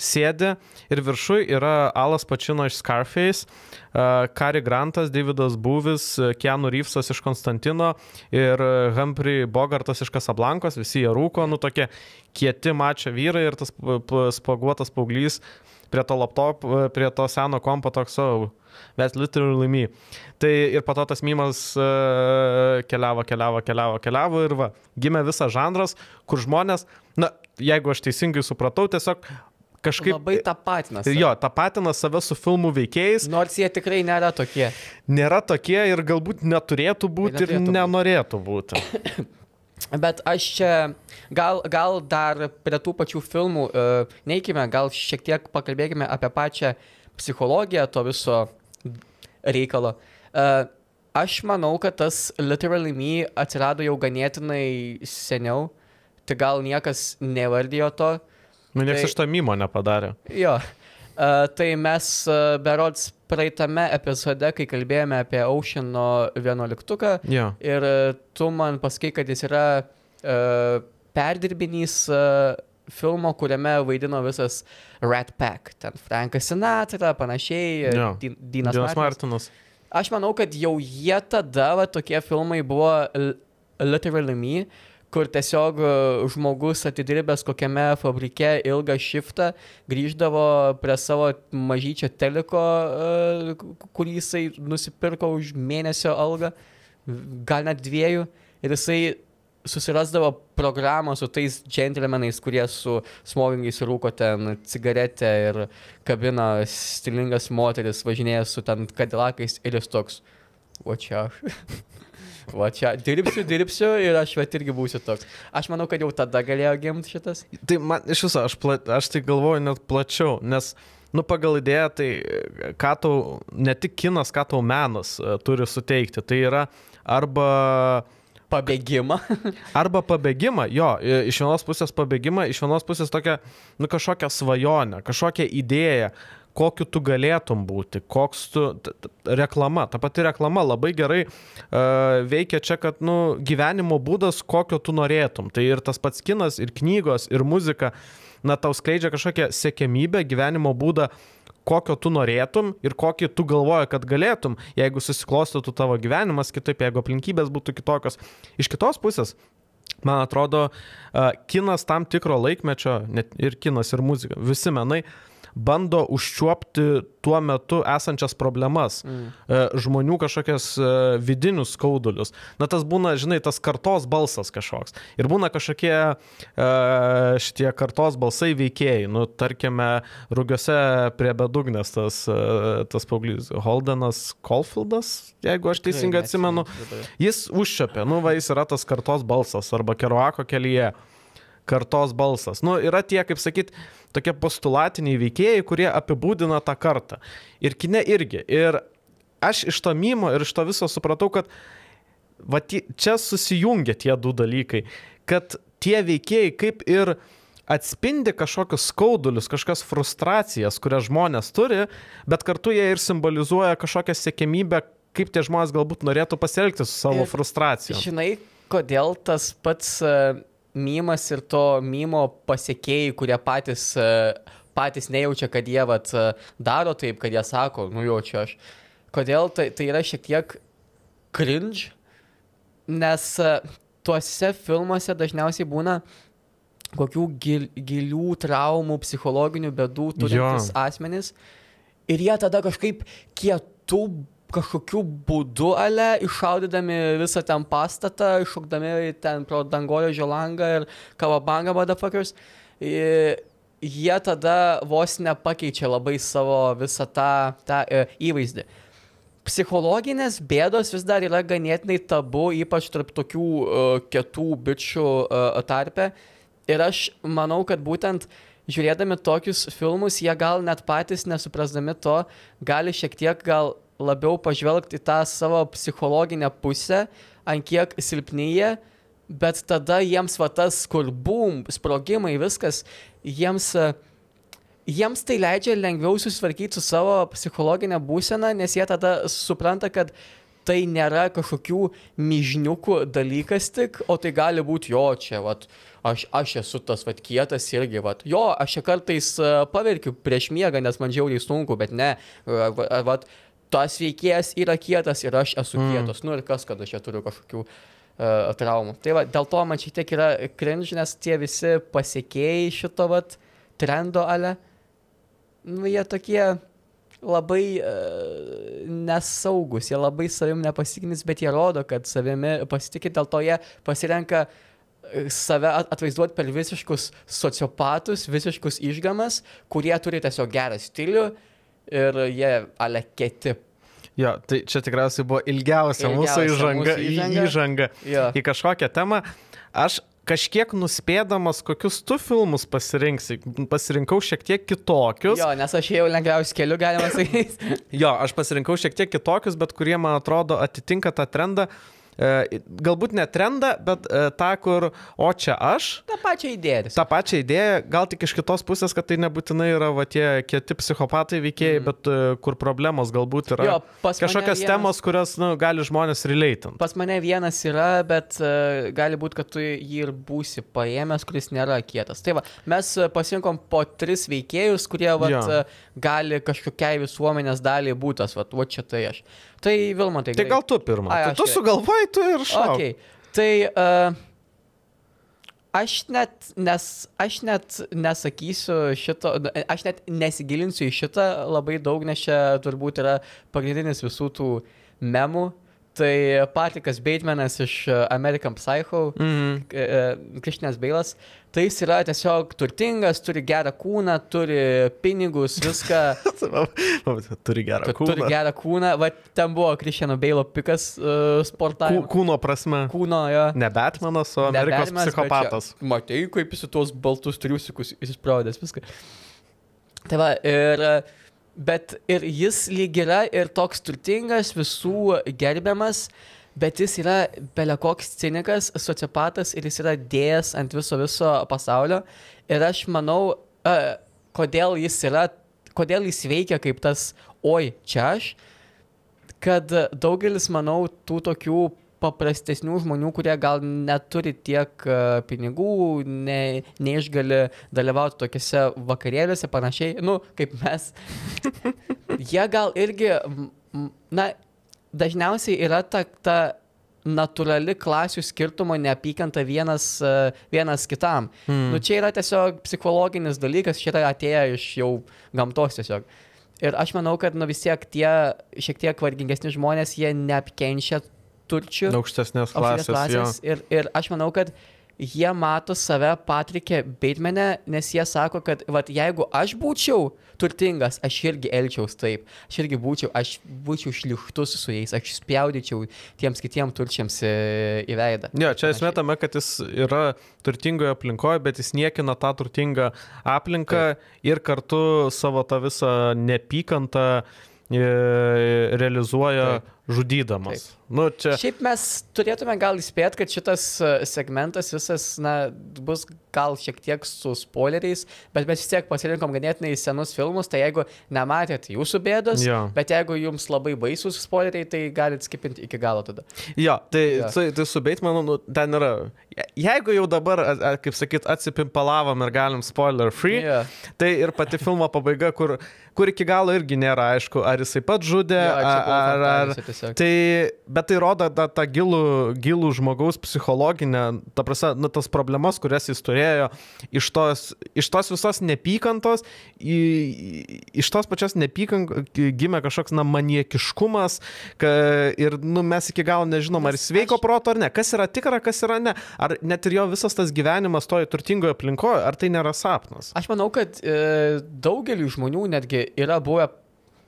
sėdi ir viršui yra Alas Pačino iš Scarface, Kari Grantas, Davidas Būvis, Keanu Reevesas iš Konstantino ir Humphrey Bogartas iš Kasablankos, visi jie rūko, nu tokie kieti mačia vyrai ir tas spaguotas paauglys prie to laptop, prie to seno kompo toks. Oh, That's literally me. Tai ir po to tas mymas keliavo, keliavo, keliavo, keliavo ir va, gimė visas žanras, kur žmonės, na, jeigu aš teisingai supratau, tiesiog kažkaip... Labai tapatina. Jo, tapatina save su filmų veikėjais. Nors jie tikrai nėra tokie. Nėra tokie ir galbūt neturėtų būti ir nenorėtų būti. Bet aš čia gal, gal dar prie tų pačių filmų uh, neikime, gal šiek tiek pakalbėkime apie pačią psichologiją to viso reikalo. Uh, aš manau, kad tas Literally Me atsirado jau ganėtinai seniau, tai gal niekas nevardijo to. Nu, niekas tai, iš to mimo nepadarė. Jo. Uh, tai mes uh, berods praeitame epizode, kai kalbėjome apie Oceano 11, yeah. ir uh, tu man pasakai, kad jis yra uh, perdirbinys uh, filmo, kuriame vaidino visas Rat Pack. Ten Frankas Sinatra, panašiai, yeah. Din Dinas, Dinas Martinas. Aš manau, kad jau jie tada, va, tokie filmai buvo Literally Me kur tiesiog e, žmogus atidirbęs kokiame fabrike ilgą shiftą grįždavo prie savo mažyčio teliko, e, kurį jisai nusipirko už mėnesio algą, gal net dviejų, ir jisai susirasdavo programą su tais džentelmenais, kurie su smogingais rūko ten cigaretę ir kabina stilingas moteris, važinėja su ten kadilakais ir jis toks, o čia aš. Va čia dirbsiu, dirbsiu ir aš vat irgi būsiu toks. Aš manau, kad jau tada galėjo gimti šitas. Tai man iš viso, aš, pla, aš tai galvoju net plačiau, nes, nu, pagal idėją, tai ką tau, ne tik kinas, ką tau menas uh, turi suteikti, tai yra arba pabėgimą. Arba pabėgimą, jo, iš vienos pusės pabėgimą, iš vienos pusės tokia, nu, kažkokią svajonę, kažkokią idėją, kokiu tu galėtum būti, koks tu, reklama, ta pati reklama labai gerai uh, veikia čia, kad, nu, gyvenimo būdas, kokio tu norėtum. Tai ir tas pats kinas, ir knygos, ir muzika, na, tau skleidžia kažkokią sėkmybę, gyvenimo būdą, kokio tu norėtum ir kokį tu galvoji, kad galėtum, jeigu susiklostytų tavo gyvenimas kitaip, jeigu aplinkybės būtų kitokios. Iš kitos pusės, man atrodo, uh, kinas tam tikro laikmečio, net ir kinas, ir muzika, visi menai, uh, bando užčiuopti tuo metu esančias problemas, mm. E, žmonių kažkokias e, vidinius skaudulius. Na tas būna, žinai, tas kartos balsas kažkoks. Ir būna kažkokie e, šitie kartos balsai veikėjai. Nu, tarkime, rugiuose prie bedugnės tas, tas paauglys Holdenas Colfieldas, jeigu aš teisingai atsimenu, jis užčiopė, nu va, jis yra tas kartos balsas arba Keruako kelyje kartos balsas. Nu, yra tie, kaip sakyt, tokie postulatiniai veikėjai, kurie apibūdina tą kartą. Ir kine irgi. Ir aš iš to mimo ir iš to viso supratau, kad va, čia susijungia tie du dalykai. Kad tie veikėjai kaip ir atspindi kažkokius skaudulius, kažkokias frustracijas, kurias žmonės turi, bet kartu jie ir simbolizuoja kažkokią sėkmybę, kaip tie žmonės galbūt norėtų pasielgti su savo frustracija. Žinai, kodėl tas pats uh, mymas ir to mymo pasiekėjai, kurie patys, e, patys nejaučia, kad jie vat, e, daro taip, kad jie sako, nu jaučiu aš. Kodėl tai, tai yra šiek tiek cringe, nes e, tuose filmuose dažniausiai būna kokių gil, gilių traumų, psichologinių bėdų turintis jo. asmenys. Ir jie tada kažkaip kietų kažkokiu būdu ale iššaudydami visą ten pastatą, iššokdami ten pro dangolio langą ir kavabangą motherfuckers, jie tada vos nepakeičia labai savo visą tą, tą e, įvaizdį. psichologinės bėdos vis dar yra ganėtinai tabu, ypač tarp tokių uh, kietų bičių uh, tarpe. Ir aš manau, kad būtent žiūrėdami tokius filmus, jie gal net patys nesuprasdami to, gali šiek tiek gal labiau pažvelgti tą savo psichologinę pusę, ant kiek silpnyje, bet tada jiems va tas, kur bum, sprogimai, viskas, jiems, jiems tai leidžia lengviau susitvarkyti su savo psichologinė būsena, nes jie tada supranta, kad tai nėra kažkokių myžniukų dalykas tik, o tai gali būti jo čia, vat, aš, aš esu tas vat kietas irgi, vat, jo, aš čia kartais uh, paverkiu prieš miegą, nes man žiauriai sunku, bet ne, uh, vat, tas veikėjas yra kietas ir aš esu mm. kietas, nu ir kas, kad aš čia turiu kažkokių uh, traumų. Tai va, dėl to man šiek tiek yra cringe, nes tie visi pasiekėjai šito vat trendo ale, nu jie tokie labai uh, nesaugus, jie labai savim nepasitikintys, bet jie rodo, kad savimi pasitikit, dėl to jie pasirenka e, save atvaizduoti per visiškus sociopatus, visiškus išgamas, kurie turi tiesiog gerą stilių ir jie ale keti. Jo, tai čia tikriausiai buvo ilgiausia, ilgiausia mūsų įžanga, mūsų įžanga. įžanga Jo. į kažkokią temą. Aš kažkiek nuspėdamas, kokius tu filmus pasirinksi, pasirinkau šiek tiek kitokius. Jo, nes aš ėjau lengviausiu keliu, galima sakyti. Jo, aš pasirinkau šiek tiek kitokius, bet kurie, man atrodo, atitinka tą trendą. E, galbūt ne trendą, bet e, tą, kur, o čia aš. Ta pačia idėja. Ta pačia idėja, gal tik iš kitos pusės, kad tai nebūtinai yra va, tie kieti psichopatai veikėjai, mm. bet uh, kur problemos galbūt yra Jo, kažkokios vienas- temos, kurias nu, gali žmonės relatant. Pas mane vienas yra, bet uh, gali būti, kad tu jį ir būsi paėmęs, kuris nėra kietas. Tai va, mes e, pasirinkom po tris veikėjus, kurie vat, uh, gali kažkokiai visuomenės daliai būtas, va, va čia tai aš. Tai Vilma, tai Tai gal tu pirmą. Ai, tu gerai. sugalvojai, tu ir šau. Okay. Tai uh, aš net, nes, aš net nesakysiu šito, aš net nesigilinsiu į šitą labai daug, nes čia turbūt yra pagrindinis visų tų memų. Tai Patrikas Baitemanas iš uh, American Psycho, Mhm. Kristinas Beilas, tai jis yra tiesiog turtingas, turi gerą kūną, turi pinigus, viską. Turi gerą kūną. Turi gerą kūną, va ten buvo Kristiano Beilo pikas uh, Kū, sportavimo. kūno prasme. Kūno, jo. Ne Batmanas, o Ne Amerikos Batmanas, psichopatas. čia- Matei, kaip jis tuos baltus triusikus įsispraudęs viską. Tai va, ir, bet ir jis lyg yra ir toks turtingas, visų gerbiamas, bet jis yra belekoks cinikas, sociopatas ir jis yra dėjęs ant viso viso pasaulio. Ir aš manau, uh, kodėl jis yra, kodėl jis veikia kaip tas, oi, čia aš, kad daugelis, manau, tų tokių paprastesnių žmonių, kurie gal neturi tiek e, pinigų, ne, neišgali dalyvauti tokiuose vakarėliuose, panašiai, nu, kaip mes, jie gal irgi, na, dažniausiai yra ta, ta natūrali klasių skirtumo neapykanta vienas, e, vienas kitam. Hmm. Nu, čia yra tiesiog psichologinis dalykas, čia yra atėję iš jau gamtos tiesiog. Ir aš manau, kad nu vis tiek tie šiek tiek vargingesni žmonės, jie neapkenčia turčių. Aukštesnės aukštesnės klasės. Jo. Ir, ir aš manau, kad jie mato save Patrikė Baitmane, nes jie sako, kad vat, jeigu aš būčiau turtingas, aš irgi elčiaus taip. Aš irgi būčiau, aš būčiau šliuštus su jais, aš spjaudyčiau tiems kitiems turčiams į, į veidą. Jo, čia esmė tame, kad jis yra turtingoje aplinkoje, bet jis niekina tą turtingą aplinką ir kartu savo tą visą nepykantą e, realizuoja Taip. Žudydamas. Nu, čia... Šiaip mes turėtume gal įspėti, kad šitas e, segmentas visas, na, bus gal šiek tiek su spoileriais, bet mes vis tiek pasirinkom ganėtinai senus filmus, tai jeigu nematėt jūsų bėdos, Jo. bet jeigu jums labai baisus spoileriai, tai galit skipinti iki galo tada. Jo, tai, Jo. tai, tai su Batemanu nu, ten yra. Je- Jeigu jau dabar, kaip sakyt, atsipimpalavom ir galim spoiler free, Jo. tai ir pati filmo pabaiga, kur, kur iki galo irgi nėra aišku, ar jisai pat žudė, Jo, ar, ar, ar, tiesiog. Tai, bet tai rodo tą, tą gilų, gilų žmogaus psichologinę, ta prasme, nu, tas problemas, kurias jis turėjo, iš tos, iš tos visos nepykantos, į, iš tos pačios nepykantos gimė kažkoks, na, maniekiškumas ka, ir, nu, mes iki galo nežinom, ar Nes jis veiko aš- proto ar ne, kas yra tikra, kas yra ne, ar net ir jo visas tas gyvenimas toje turtingoje aplinkoje, ar tai nėra sapnas. Aš manau, kad e, daugeliu žmonių netgi yra buvę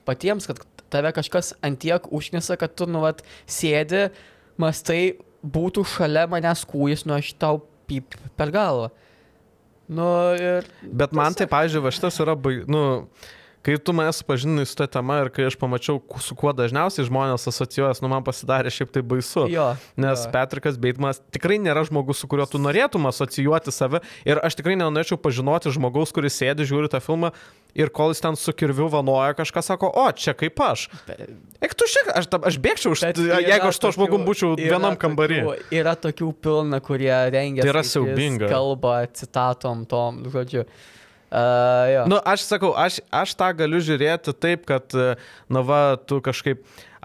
patiems, kad tave kažkas antiek užknisa, kad tu, nu, vat, sėdi, mastai, būtų šalia manęs kūjas, nu, aš tau pip per galvą. Nu, ir... Bet man tai, pavyzdžiui, va šitas yra, nu, kai tu mane supažinai su ta tema ir kai aš pamačiau, su kuo dažniausiai žmonės asocijuojas, nu, man pasidarė šiaip tai baisu. Jo. Nes jo. Patrikas Beitmanas tikrai nėra žmogus, su kuriuo tu norėtum asocijuoti save. Ir aš tikrai nenorėčiau pažinoti žmogaus, kuris sėdi, žiūri tą filmą ir kol jis ten su kirviu vanoja, kažką sako, o čia kaip aš. Eik tu šiek, aš, aš bėgčiau, už, jeigu aš to žmogum būčiau vienam kambarį. Yra tokių pilna, kurie rengia. Tai yra siaubinga. Kalba, citatom, tom, žodžiu. Uh, jo. Nu, aš sakau, aš, aš tą galiu žiūrėti taip, kad, e, na va, tu kažkaip a,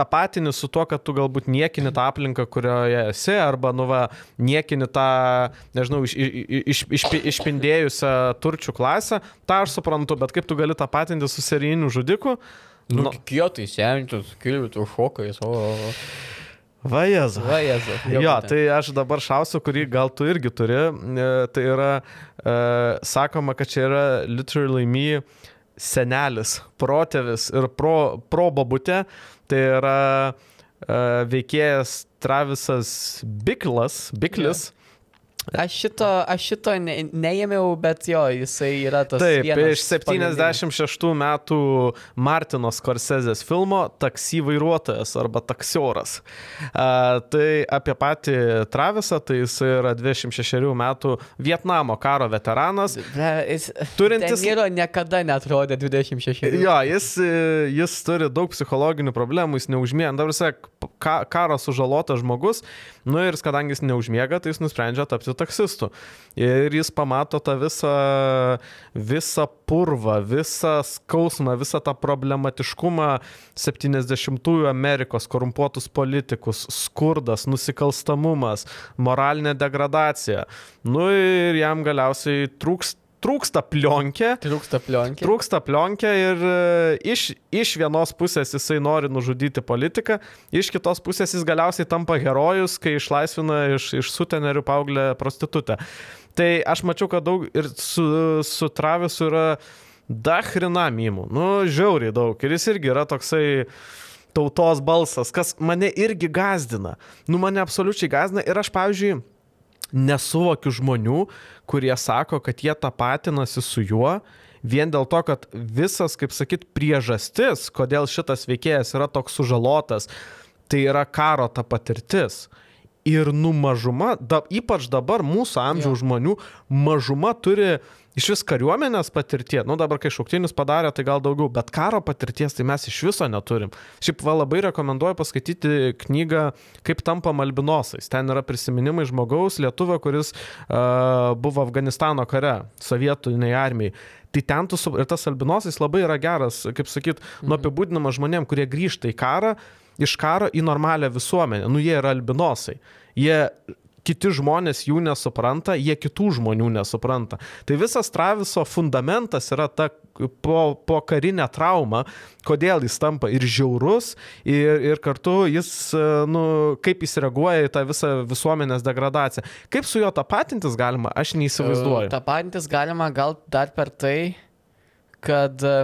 tapatini su tuo, kad tu galbūt niekini tą aplinką, kurioje esi, arba, nu va, niekini tą, nežinau, iš, iš, iš, iš, išpindėjusią turčių klasę, tą aš suprantu, bet kaip tu gali tapatinti su serijiniu žudiku? Nu, Nu, kietai, senčius, kilvitų šokais, o... o- va, jezu. Va, Jezu. Jo, tai aš dabar šausiu, kurį gal tu irgi turi. E, Tai yra, e, sakoma, kad čia yra literally me senelis, protėvis ir pro, pro babutė. Tai yra e, veikėjas Travisas Biklas, Biklis. Aš šito, aš šito ne, neėmiau, bet jo, jisai yra tas. Taip, iš 76 metų Martino Scorsesės filmo Taksi vairuotojas arba taksioras. A, tai apie patį Travisą, tai jis yra 26 metų Vietnamo karo veteranas. Ble, Jis, Turintis- Niro niekada netrodė 26. Jo, jis, jis turi daug psichologinių problemų, jis neužmiega. Dabar jis ka, karo sužalotas žmogus, nu ir kadangi jis neužmiega, tai jis nusprendžia tapti taksistu. Ir jis pamato tą visą, visą purvą, visą skausmą, visą tą problematiškumą 70-ųjų Amerikos, korumpuotus politikus, skurdas, nusikalstamumas, moralinė degradacija. Nu ir jam galiausiai trūks, trūksta plionkė. Trūksta plionkė. Trūksta plionkė ir e, iš, iš vienos pusės jisai nori nužudyti politiką, iš kitos pusės jis galiausiai tampa herojus, kai išlaisvina iš, iš sutenerių paauglę prostitutę. Tai aš mačiau, kad daug ir su, su Travisu yra dachrina mymų, nu žiauriai daug. Ir jis irgi yra toksai tautos balsas, kas mane irgi gazdina. Nu mane absoliučiai gazdina ir aš, pavyzdžiui, nesuvokiu žmonių, kurie sako, kad jie tapatinasi su juo vien dėl to, kad visas, kaip sakyt, priežastis, kodėl šitas veikėjas yra toks sužalotas, tai yra karo ta patirtis. Ir nu mažuma, da, ypač dabar mūsų amžiaus žmonių, mažuma turi iš vis kariuomenės patirties. Nu dabar, kai šauktinius padarė, tai gal daugiau, bet karo patirties tai mes iš viso neturim. Šiaip va labai rekomenduoju paskaityti knygą Kaip tampa albinosais. Ten yra prisiminimai žmogaus, lietuvio, kuris uh, buvo Afganistano kare, sovietiniai armijai. Tai ten tu, ir tas albinosais labai yra geras, kaip sakyt, nu apibūdinamas žmonėm, kurie grįžta į karą, iš karo į normalią visuomenę. Nu jie yra albinosai. Jie kiti žmonės jų nesupranta, jie kitų žmonių nesupranta. Tai visas Traviso fundamentas yra ta po, po karinė trauma, kodėl jis tampa ir žiaurus, ir, ir kartu jis, e, nu, kaip jis reaguoja į tą visą visuomenės degradaciją. Kaip su juo tapatintis galima, aš neįsivaizduoju. Ta patintis galima gal dar per tai, kad e,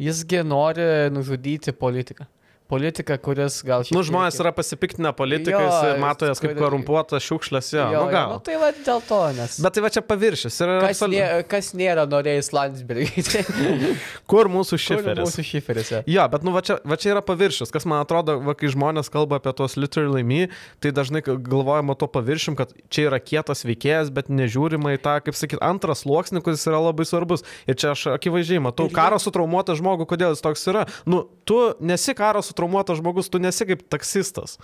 jisgi nori nužudyti politiką. Politika, kuris gal šiek Nu, tiek žmonės ir- yra pasipiktinę politikais mato jas kaip korumpuotas šiukšlės, jo, Jo, nu jo, nu, tai va dėl to, nes. Bet tai va čia paviršius. Ir Kas, absoliu- nė, kas nėra norėjęs Landsbergį? Kur mūsų Kur šiferis? Mūsų šiferis. jo. Jo, bet nu va čia, va čia yra paviršius, kas man atrodo, va, kai žmonės kalba apie tos literally me, tai dažnai galvojama to paviršium, kad čia yra kietas veikėjas, bet nežiūrima į tą, kaip sakyt, antras sluoksnis, kuris yra labai svarbus. Ir čia aš akivaizdžiai matau, karo sutraumuotą žmogų, kodėl jis toks yra. Nu, tu nesi karo sutraumuotas žmogus, tu nesi kaip taksistas.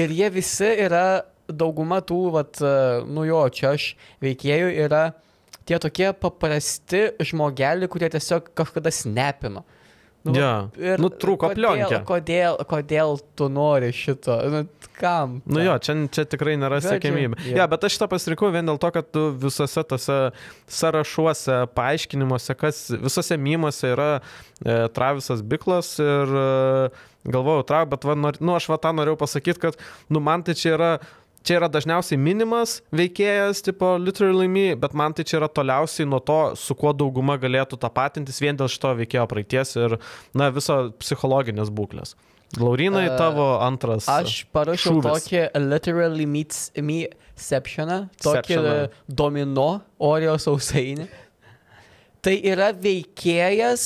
Ir jie visi yra, dauguma tų, vat, e, nu jo, čia aš veikėjų yra tie tokie paprasti žmogeliai, kurie tiesiog kažkada snepino. Nu, Jo. ir Nu, trūko plionkė. Kodėl, kodėl tu nori šito? Nu, kam? Nu jo, čia, čia tikrai nėra sėkmybė. jo. Ja, bet aš šitą pasirinkau vien dėl to, kad tu visose tose sąrašuose, paaiškinimuose, kas visose mymuose yra e, Travisas Biklas ir e, galvojau, tra, bet va, nor, nu, aš va tą norėjau pasakyti, kad nu, man tai čia yra čia yra dažniausiai minimas veikėjas, tipo literally me, bet man tai čia yra toliausiai nuo to, su kuo dauguma galėtų tapatintis vien dėl šito veikėjo praeities ir, na, viso psichologinės būklės. Laurinai, E, tavo antras. Aš parašiau šūvis. tokį literally meets me septioną, tokį Septioną. domino Oreo sausainį. Tai yra veikėjas,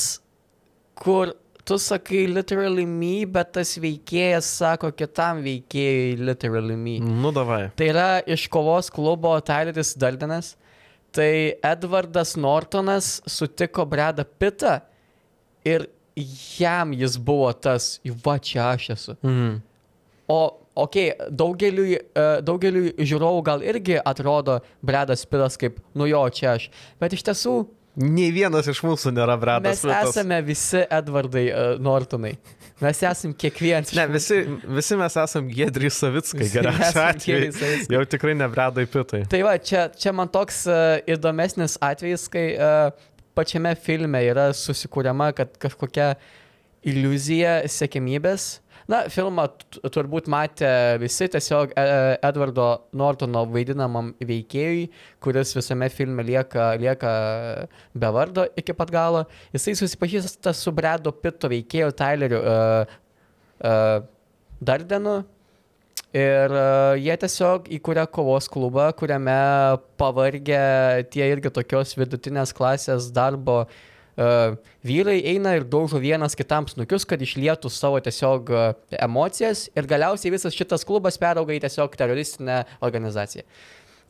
kur tu sakai literally me, bet tas veikėjas sako kitam veikėjui literally me. Nu, davai. Tai yra iš kovos klubo Tyleris Daldenas. Tai Edvardas Nortonas sutiko Bredą Pitą ir jam jis buvo tas, va čia aš esu. Mhm. O, okei, okay, daugeliui, e, daugeliui žiūrovų gal irgi atrodo Bredas Pitas kaip, nu jo, čia aš. Bet iš tiesų Nei vienas iš mūsų nėra Bradas. mes Pitas. esame visi Edvardai uh, Nortonai. Mes esame kiekvienas. Ne, visi, visi mes esame Gedrį Savickai, geriausiu atveju. Jau tikrai ne Bradai Pitai. Tai va, čia, čia man toks uh, įdomesnis atvejis, kai uh, pačiame filme yra susikūriama, kad kažkokia iliuzija sėkmybės. Na, filmą turbūt matė visi tiesiog e, Edvardo Nortono vaidinamam veikėjui, kuris visame filme lieka, lieka be vardo iki pat galo. Jisai susipažįsta su Bredo Pito veikėju Tyleriu uh, uh, Dardenu. Ir uh, jie tiesiog įkūrė kovos klubą, kuriame pavargę tie irgi tokios vidutinės klasės darbo uh, vyrai eina ir daužo vienas kitam snukius, kad išlietų savo tiesiog uh, emocijas ir galiausiai visas šitas klubas perauga į tiesiog teroristinę organizaciją.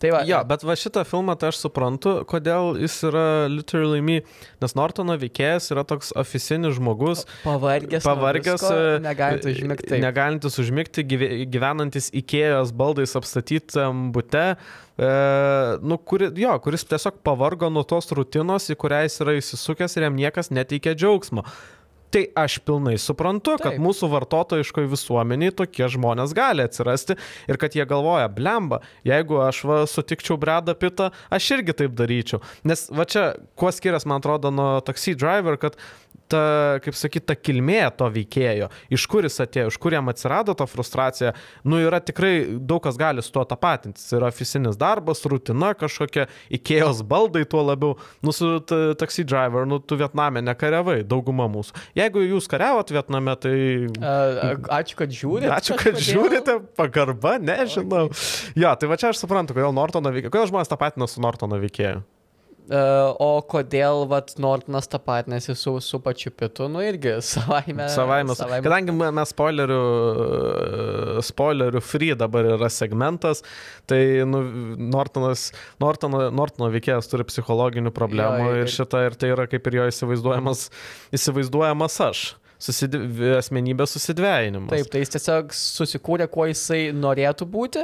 Tai va, Jo, bet va šitą filmą tai aš suprantu, kodėl jis yra literally me, nes Nortono veikėjas yra toks oficinis žmogus, pavargęs, pavargęs, e, negalintis užmigti. negalintis užmigti, gyve- gyvenantis Ikėjos baldais apstatytam bute, e, nu, kuri, jo, kuris tiesiog pavargo nuo tos rutinos, į kurią jis yra įsisukęs ir jam niekas neteikia džiaugsmo. Tai aš pilnai suprantu, kad Taip. mūsų vartotojiškoje visuomeniai tokie žmonės gali atsirasti ir kad jie galvoja, blemba, jeigu aš va, sutikčiau Bredą Pitą, aš irgi taip daryčiau. Nes va čia, kuo skiriasi, man atrodo, nuo Taxi Driver, kad ta, kaip sakyt, ta kilmė to veikėjo, iš kur jis atėjo, iš kur jam atsirado ta frustracija, nu yra tikrai daug kas gali su tuo tapatintis. Yra oficinis darbas, rutina kažkokia, įkėjos baldai tuo labiau, nu su ta- Taxi Driver, nu tu Vietname nekariavai, dauguma mūsų. Jeigu jūs kariavot Vietname, tai... Ačiū, kad žiūrite. Ačiū, kad žiūrite, pagarba, nežinau. Jo, tai va čia aš suprantu, kodėl Nortono veikėjo, kodėl žmonės tapatina su Nortono veikėju. Uh, o kodėl vat, Nortonas tapatinasi su, su pačiu Pitu, nu irgi savaime. Savaime. Kadangi me- mes spoilerių, spoilerių free dabar yra segmentas, tai nu, Nortonas, Nortono, Nortono veikėjas turi psichologinių problemų Jo, ir- ir šitą, ir tai yra kaip ir jo įsivaizduojamas, įsivaizduojamas aš. Susid... Asmenybės susidvėjinimas. Taip, tai jis tiesiog susikūrė, kuo jisai norėtų būti.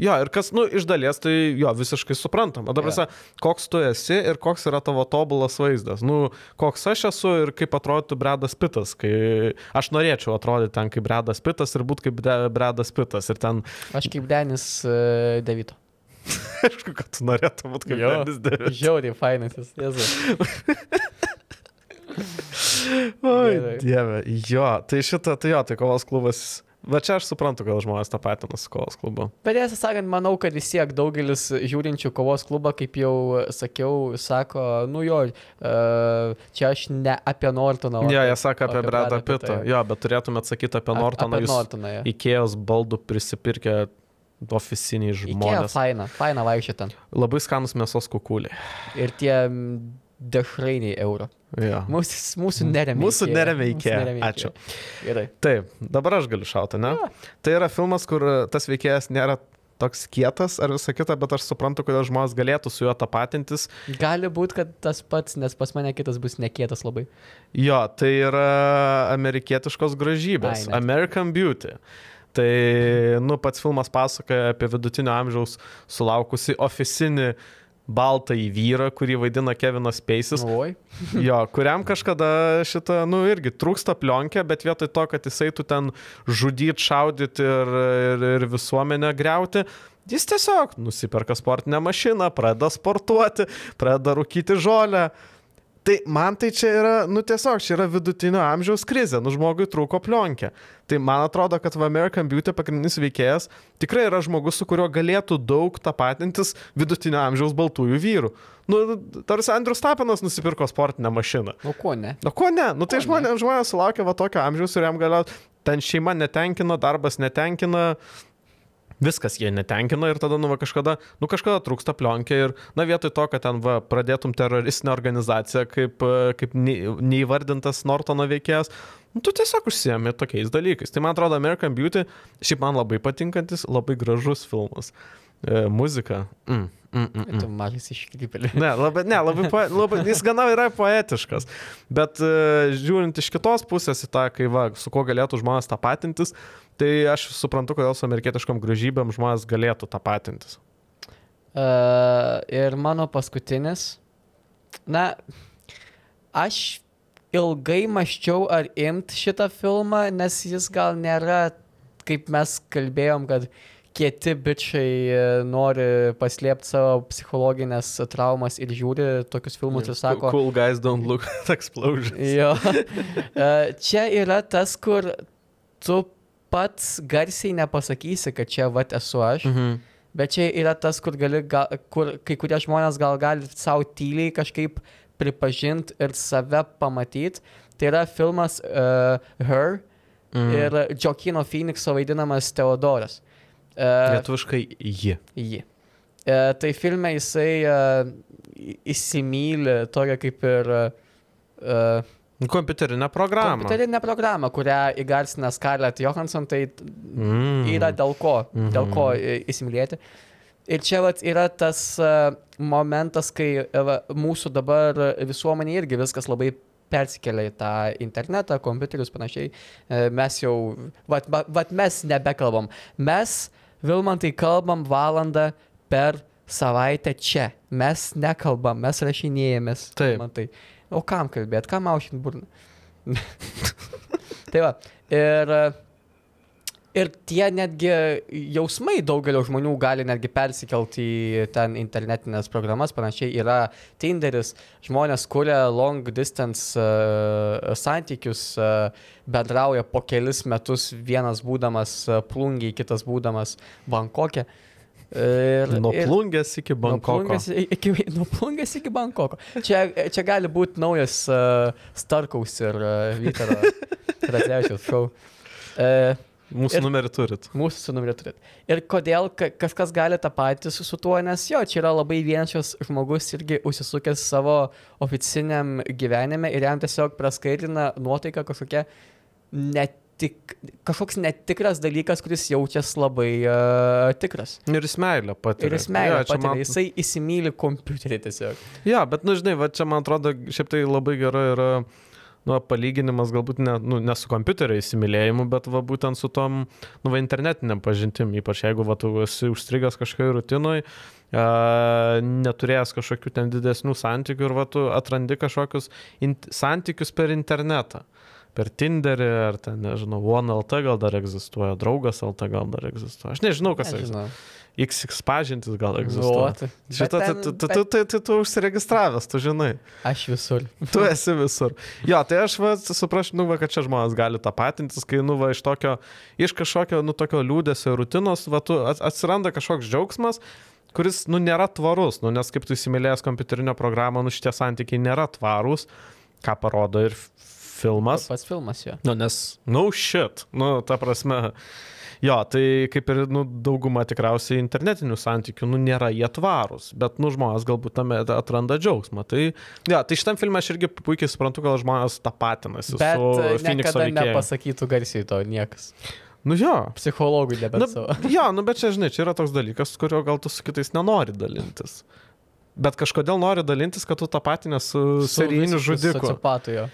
Jo, ir kas, nu, iš dalies, tai jo, visiškai suprantama. Dabar, yeah. koks tu esi ir koks yra tavo tobulas vaizdas. Nu, koks aš esu ir kaip atrodytų Bredas Pitas, kai aš norėčiau atrodyti ten kaip Bredas Pitas ir būti kaip Bredas Pitas. Ir ten, Aš kaip Denis uh, Devito. aišku, kad tu norėtum būti kaip Jo. Denis Devis. Žiauriai fainas jis. Jezu. Oi, dieve. Jo, tai šitą, tai jo, tai kovos klubas. Va čia aš suprantu, kodėl žmonės tą patiną su kovos klubu. Bet tiesą sakant, manau, kad vis tiek daugelis žiūrinčių kovos klubą, kaip jau sakiau, sako, nu jo, uh, čia aš ne apie Nortoną. Jo, apie- jie sako apie apie Bredą Pitą. jo. Bet turėtumėt sakyti apie Ap- Nortoną. Apie Nortoną. jo. Ikėjos baldų prisipirkę oficiniai Ikea žmonės. faina, faina vaikščioti ten. Labai skanus mėsos kukuliai. Ir tie dešrainiai euro. Jo. Mūsų, mūsų neremia. Mūsų neremia Mūsų neremia Ačiū. Gerai. Taip, dabar aš galiu šauti, ne? Tai yra filmas, kur tas veikėjas nėra toks kietas ar visa kita, bet aš suprantu, kodėl žmonės galėtų su juo tapatintis. Gali būti, kad tas pats, nes pas mane kitas bus nekietas labai. Jo, tai yra amerikietiškos gražybės. Ai. American Beauty. Tai, nu, pats filmas pasakoja apie vidutinio amžiaus sulaukusi oficinį baltąjį vyrą, kurį vaidina Kevinas Peisis. Oi. Jo, kuriam kažkada šitą, nu, irgi trūksta plionkė, bet vietoj to, kad jisai tu ten žudyti, šaudyti ir, ir, ir visuomenę greuti, jis tiesiog nusiperka sportinę mašiną, pradeda sportuoti, pradeda rūkyti žolę. Tai man tai čia yra, nu tiesiog, čia yra vidutinio amžiaus krizė, nu žmogui trūko plionkė. Tai man atrodo, kad v American Beauty pagrindinis veikėjas tikrai yra žmogus, su kuriuo galėtų daug tapatintis vidutinio amžiaus baltųjų vyrų. Nu, tarsi Andrius Tapinas nusipirko sportinę mašiną. O ko ne? Na ko ne? Nu tai žmonės, žmonės sulaukia va tokio amžiaus ir jam galio, ten šeima netenkina, darbas netenkina, viskas jie netenkina ir tada, nu, va, kažkada, nu, kažkada trūksta plionkė ir, na, vietoj to, kad ten, va, pradėtum teroristinę organizaciją kaip, e, kaip neįvardintas Nortono veikėjas, nu, tu tiesiog užsiemi tokiais dalykais. Tai man atrodo, American Beauty, šiaip man labai patinkantis, labai gražus filmas. Muzika. Mm, mm, mm, mm. Tu mažas iškrypėlė. Ne, labai, ne labai, poe- labai, jis gana yra poetiškas, bet uh, žiūrint iš kitos pusės į tą, kai va, su kuo galėtų žmonės tapatintis, tai aš suprantu, kodėl su amerikietiškom gražybėm žmonės galėtų tapatintis. Uh, ir mano paskutinis. Na, aš ilgai maščiau, ar imti šitą filmą, nes jis gal nėra, kaip mes kalbėjom, kad kieti bičiai e, nori paslėpti savo psichologinės traumas ir žiūri tokius filmus ir sako, Cool guys don't look at explosions. Jo. E, Čia yra tas, kur tu pats garsiai nepasakysi, kad čia vat esu aš. Mhm. Bet čia yra tas, kur, gali, ga, kur kai kurie žmonės gal gali savo tyliai kažkaip pripažinti ir save pamatyti. Tai yra filmas uh, Her Mhm. ir Jokino Phoenixo vaidinamas Teodoras. Uh, Lietuviškai ji. E, tai filme jisai įsimylė tokią kaip ir Kompiuterinę programą. kompiuterinę programą, kurią įgarsina Scarlett Johansson, tai Mm. yra dėl ko, Mhm. dėl ko įsimylėti. Ir čia vat, yra tas momentas, kai va, mūsų dabar visuomenė irgi viskas labai persikelia į tą internetą, kompiuterius panašiai. Mes jau, vat, va- vat mes nebekalbam. Mes, Vilmantai, kalbam valandą per savaitę čia. Mes nekalbam, mes rašinėjomės. Taip. Vilmantai. O kam kalbėt, kam aušint burną? tai va, ir, e, ir tie netgi jausmai daugelio žmonių gali netgi persikelti į ten internetinės programas, panašiai yra Tinderis, žmonės kuria long distance uh, santykius, uh, bendrauja po kelis metus, vienas būdamas uh, plungiai, kitas būdamas Bankokė. Ir, Nuo plungės iki Nuo Bankoko. plungės iki, nuo plungės iki Bankoko. Čia, čia gali būti naujas uh, Starkaus ir uh, Vytaro Radzevičiaus šou. Uh, Mūsų ir- numerį turit. mūsų su numeriu turit. Ir kodėl ka kažkas gali tą patį su, su tuo, nes jo, čia yra labai vienas žmogus irgi užsisukęs savo oficiniam gyvenime ir jam tiesiog praskaidrina nuotaika kažkokia netik, kažkoks netikras dalykas, kuris jaučias labai uh, tikras. Ir jis meilę patiria. Ir jis meilę Jo, čia patiria, man- jisai įsimylė kompiuterį tiesiog. Jo, bet, nu, žinai, va čia man atrodo, šiaip tai labai gera yra, nu, palyginimas galbūt ne, nu, ne su kompiuterio įsimylėjimu, bet va būtent su tom, nu, va internetiniam pažintim, ypač jeigu va tu esi užstrigęs kažkokioje rutinoje, neturėjęs kažkokių ten didesnių santykių ir va tu atrandi kažkokius int santykius per internetą. Per Tinderį ar ten, nežinau, OneLT gal dar egzistuoja, draugas LT gal dar egzistuoja. Aš nežinau, kas egzistuoja. XX pažintis gal egzistuoja. Vot. Šitą, Bet tu, tu, tu, tu, tu, tu, užsiregistravęs, tu žinai. Aš visur. Tu esi visur. Jo, tai aš va, suprašiu, nu, va, kad čia žmonės gali tą patintis, kai, nu, va, iš tokio, iš kažkokio, nu, tokio liūdėsio ir rutinos, va, tu ats- atsiranda kažkoks džiaugsmas, kuris, nu, nėra tvarus, nu, nes kaip tu įsimylėjęs kompiuterinę programą, nu, šitie santykiai nėra tvarūs, ką parodo ir filmas. Pats filmas jo. Nu, nes, no shit, nu, ta prasme. Jo, tai kaip ir nu, dauguma tikriausiai internetinių santykių, nu, nėra jie tvarūs, bet, nu, žmonės galbūt tame atranda džiaugsmą. Tai, jo, tai šitam filmė aš irgi puikiai suprantu, kad žmonės tapatinasi Bet su e, Phoenixo veikėju. nepasakytų garsiai to niekas. Nu, jo. Psichologui nebent Nu, savo. jo, nu, bet čia, žinai, čia yra toks dalykas, kurio gal tu su kitais nenori dalintis. Bet kažkodėl nori dalintis, kad tu tapatinė su, su serijiniu žudiku. Sociopatu jo.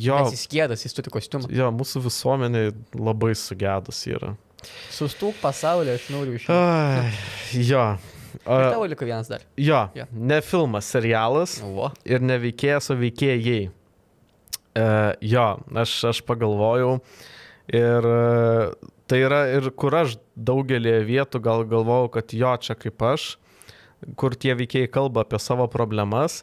Jo, jis kėdas, jis turi kostiumą. jo, mūsų visuomenė labai sugedus yra. Sustūk pasaulį, aš noriu iš jo. Jo. Ir tavo liko vienas dar. jo, Jo. ne filmas, serialas O. ir ne veikėjas, o veikėjai. E, jo, aš, aš pagalvojau ir e, tai yra ir kur aš daugelį vietų gal galvojau, kad jo čia kaip aš, kur tie veikėjai kalba apie savo problemas.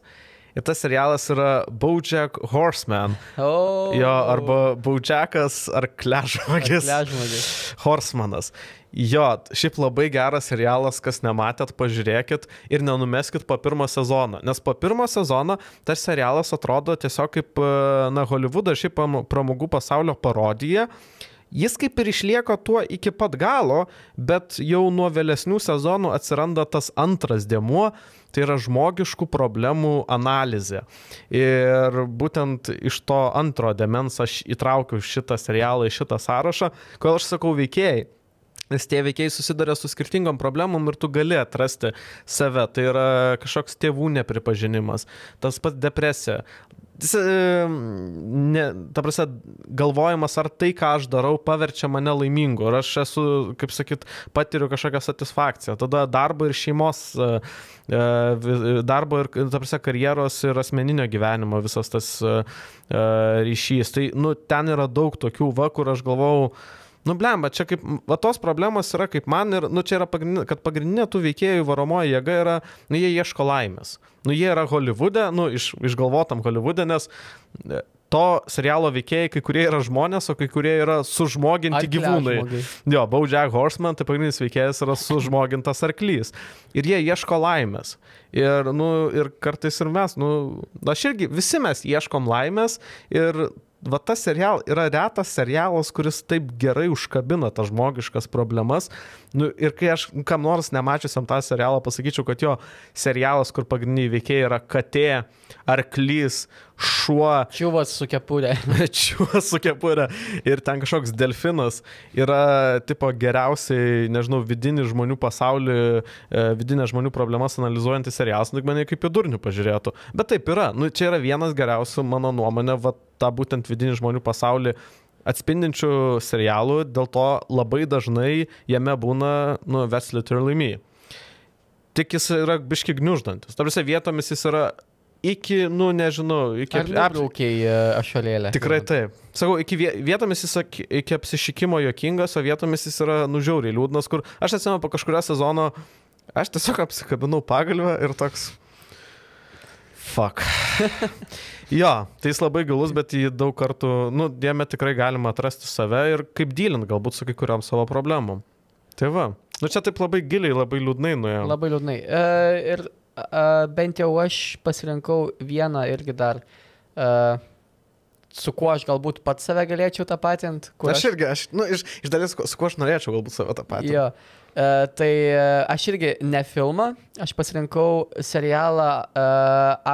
Ir tas serialas yra Bojack Horseman. O. Jo, arba Bojackas ar Kležmagis. Kležmagis. Horsemanas. Jo, šiaip labai geras serialas, kas nematėt, pažiūrėkit ir nenumeskit po pirmo sezono. Nes po pirmo sezono tas serialas atrodo tiesiog kaip, e, na, Hollywoodo šiaip pramogų pasaulio parodija. Jis kaip ir išlieka tuo iki pat galo, bet jau nuo vėlesnių sezonų atsiranda tas antras dėmuo, tai yra žmogiškų problemų analizė. Ir būtent iš to antro demens aš įtraukiau šitą serialą į šitą sąrašą, kodėl aš sakau veikėjai. Nes tie veikiai susiduria su skirtingom problemom ir tu gali atrasti save. Tai yra kažkoks tėvų nepripažinimas, tas pats depresija. E, ne, ta prasme, galvojimas, ar tai, ką aš darau, paverčia mane laimingu, ar aš esu, kaip sakyt, patiriu kažkokią satisfakciją. Tada darbo ir šeimos, e, e, darbo ir, ta prasme, karjeros ir asmeninio gyvenimo visas tas ryšys. Tai, nu, ten yra daug tokių, va, kur aš galvau, Nu, blem, bet čia kaip, va tos problemos yra kaip man ir, nu, čia yra pagrindinė, kad pagrindinė tų veikėjų varomoji jėga yra, nu, jie ieško laimės. Nu, jie yra Hollywoode, nu, iš, išgalvotam Hollywoode, nes e, to serialo veikėjai, kai kurie yra žmonės, o kai kurie yra sužmoginti gyvūnai. Kležmogiai. Jo, Baudžiak Horseman, tai pagrindinis veikėjas yra sužmogintas arklys. Ir jie ieško laimės. Ir, nu, ir kartais ir mes, nu, aš irgi, visi mes ieškom laimės ir va tas serialas yra retas serialas, kuris taip gerai užkabina tas žmogiškas problemas. Nu, ir kai aš kam nors nemačiusiam tą serialą pasakyčiau, kad jo serialas, kur pagrindiniai veikėjai yra katė, arklys, šuo, Čiuvas su kepurė. čiūas su kepurė ir ten kažkoks delfinas yra tipo geriausiai, nežinau, vidinį žmonių pasaulį, e, vidinę žmonių problemas analizuojantis serialas, nu, mane kaip į durnių pažiūrėtų. Bet taip yra, nu, čia yra vienas geriausių, mano nuomonė, va, tą būtent vidinį žmonių pasaulį atspindinčių serialų, dėl to labai dažnai jame būna, nu, That's Literally Me. Tik jis yra biški gniuždantis. Tarsi vietomis jis yra iki, nu, nežinau, iki Ar aps- nubraukiai ašalėlę? Tikrai taip. Sakau, iki vie- vietomis jis iki apsišikimo jokingas, o vietomis jis yra nužiauriai liūdnas, kur aš atsimenu po kažkurio sezono, aš tiesiog apsikabinau pagalbę ir toks... Fuck. jo, tai jis labai gilus, bet jį daug kartų, nu, jame tikrai galima atrasti save ir kaip dylint galbūt su kai kuriuom savo problemom. Tai va. Nu čia taip labai giliai, labai liūdnai nuėjo. Labai liūdnai. E, ir e, bent jau aš pasirinkau vieną irgi dar, e, su kuo aš galbūt pats save galėčiau tapatinti. kur Aš irgi, aš, nu, iš, iš dalies, su kuo aš norėčiau galbūt save tą patį. Jo. E, tai aš irgi ne filmą, aš pasirinkau serialą e,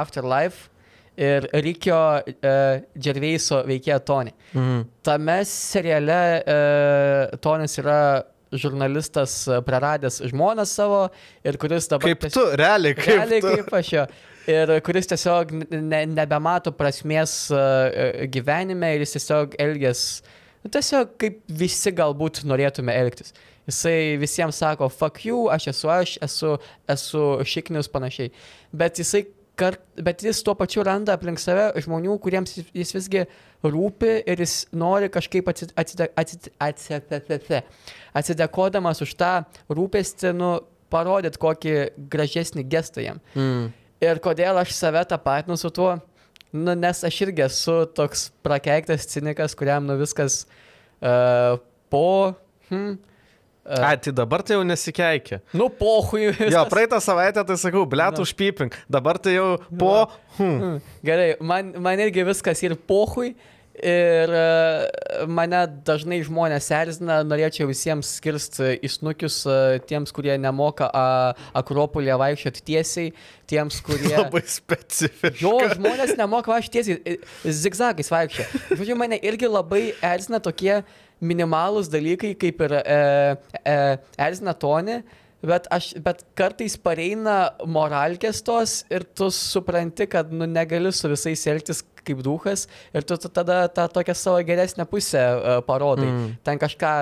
Afterlife ir Rikio e, Džerveiso veikėją Tony. Mhm. Tame seriale e, Tonis yra žurnalistas e, praradęs žmoną savo ir kuris dabar... Kaip tu, realiai, kaip Realiai tu. kaip aš jo. Ir kuris tiesiog ne, nebemato prasmės uh, gyvenime ir jis tiesiog elgės, nu, tiesiog kaip visi galbūt norėtume elgtis. Jisai visiems sako, fuck you, aš esu aš, esu, esu šiknius panašiai. Bet jisai kart, bet jis tuo pačiu randa aplink save žmonių, kuriems jis- visgi rūpi ir jis nori kažkaip atsid- atside- atsid- atsidė- atsidėkodamas už tą rūpestį, nu, parodyti kokį gražesnį gestą jam. Mm. Ir kodėl aš save tapatinu su tuo? Nu, nes aš irgi esu toks prakeiktas cinikas, kuriam nu viskas uh, po... Hmm, A, tai dabar tai jau nesikeikia. nu, pohui. Jo, praeitą savaitę tai sakau, blėtų Nu. užpypink. Dabar tai jau po... Hmm. Mm, Gerai, man, man irgi viskas ir pohui. Ir e, mane dažnai žmonės erzina, norėčiau visiems skirsti įsnukius e, tiems, kurie nemoka a, Akropolėje vaikščioti tiesiai, tiems, kurie... Labai specifiškai. Jo, žmonės nemoka vaikščioti tiesiai, e, zigzagais vaikščia. Žodžiu, mane irgi labai erzina tokie minimalūs dalykai, kaip ir e, e, erzina Toni, bet, aš, bet kartais pareina moralkės tos ir tu supranti, kad nu, negali su visais elgtis kaip duhas ir tu, tu tada tą tokią savo geresnę pusę e, parodai. Mm. Ten kažką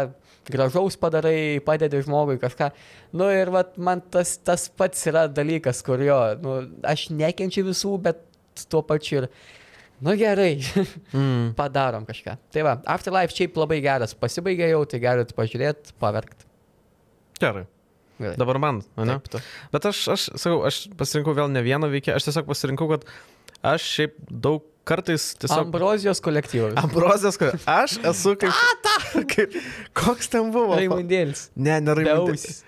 gražaus padarai, padedi žmogui kažką. Nu ir vat, man tas, tas pats yra dalykas, kur jo, nu, aš nekenčiu visų, bet tuo pačiu ir, nu gerai, Mm. padarom kažką. Tai va, Afterlife šiaip labai geras, pasibaigė jau, tai galit pažiūrėti, paverkti. Gerai. Gerai. Dabar man, ne? Taip, tu. Bet aš, aš sakau, aš pasirinkau vėl ne vieną veikėją, aš tiesiog pasirinkau, kad Aš šiaip daug kartais tiesiog... Ambrozijos kolektyvas. Ambrozijos, kad aš esu kaip... kaip koks ten buvo? Raimundėlis. Ne, ne Raimundėlis.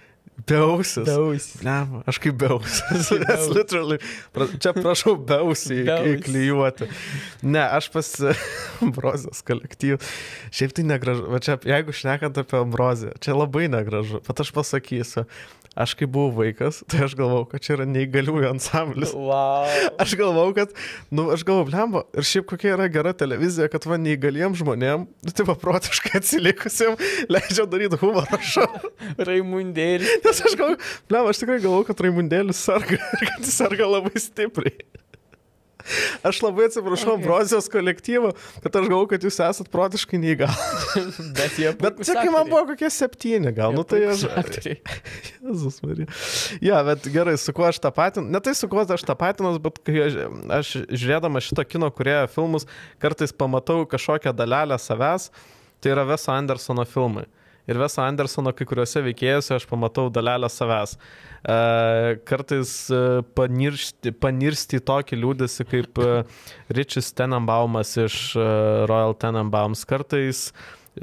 Beausis. Beausis. Ne, aš kaip beausis. Nes literally, pra- čia prašau beausį įklijuoti. Ne, aš pas Ambrozijos kolektyvą. Šiaip tai negražu. Va čia, jeigu šnekant apie Ambroziją, čia labai negražu. Bet aš pasakysiu, aš kai buvau vaikas, tai aš galvau, kad čia yra neįgaliųjų ansamblis. Wow. Aš galvau, kad, nu, aš galvau, blemba, ir šiaip kokia yra gera televizija, kad va neįgaliem žmonėm, nu, tai paprotiškai atsilikusiem, leidžia daryti humorą šou. Raimundėlis. Nes aš galvoju, blemba, aš tikrai galvau, kad Raimundėlis sarga ir kad jis sarga labai stipriai. Aš labai atsiprašau Okay. Brozijos kolektyvo, kad aš galvoju, kad jūs esat protiškai neįgal. Bet jie Bet puikūs čia kai man buvo kokie septyni, gal, Jie nu tai aš... aktoriai. Jezus Marija. Ja, bet gerai, su kuo aš tą patinu. Ne tai su kuo aš tą patinu, bet kai aš, aš žiūrėdama šito kino kuriejo filmus, kartais pamatau kažkokią dalelę savęs, tai yra Veso Andersono filmai. Ir Veso Andersono kai kuriuose veikėjuose aš pamatau dalelę savęs. E, kartais e, paniršti, panirsti į tokį liūdėsi kaip e, Richis Tenenbaumas iš Royal Tenenbaums. Kartais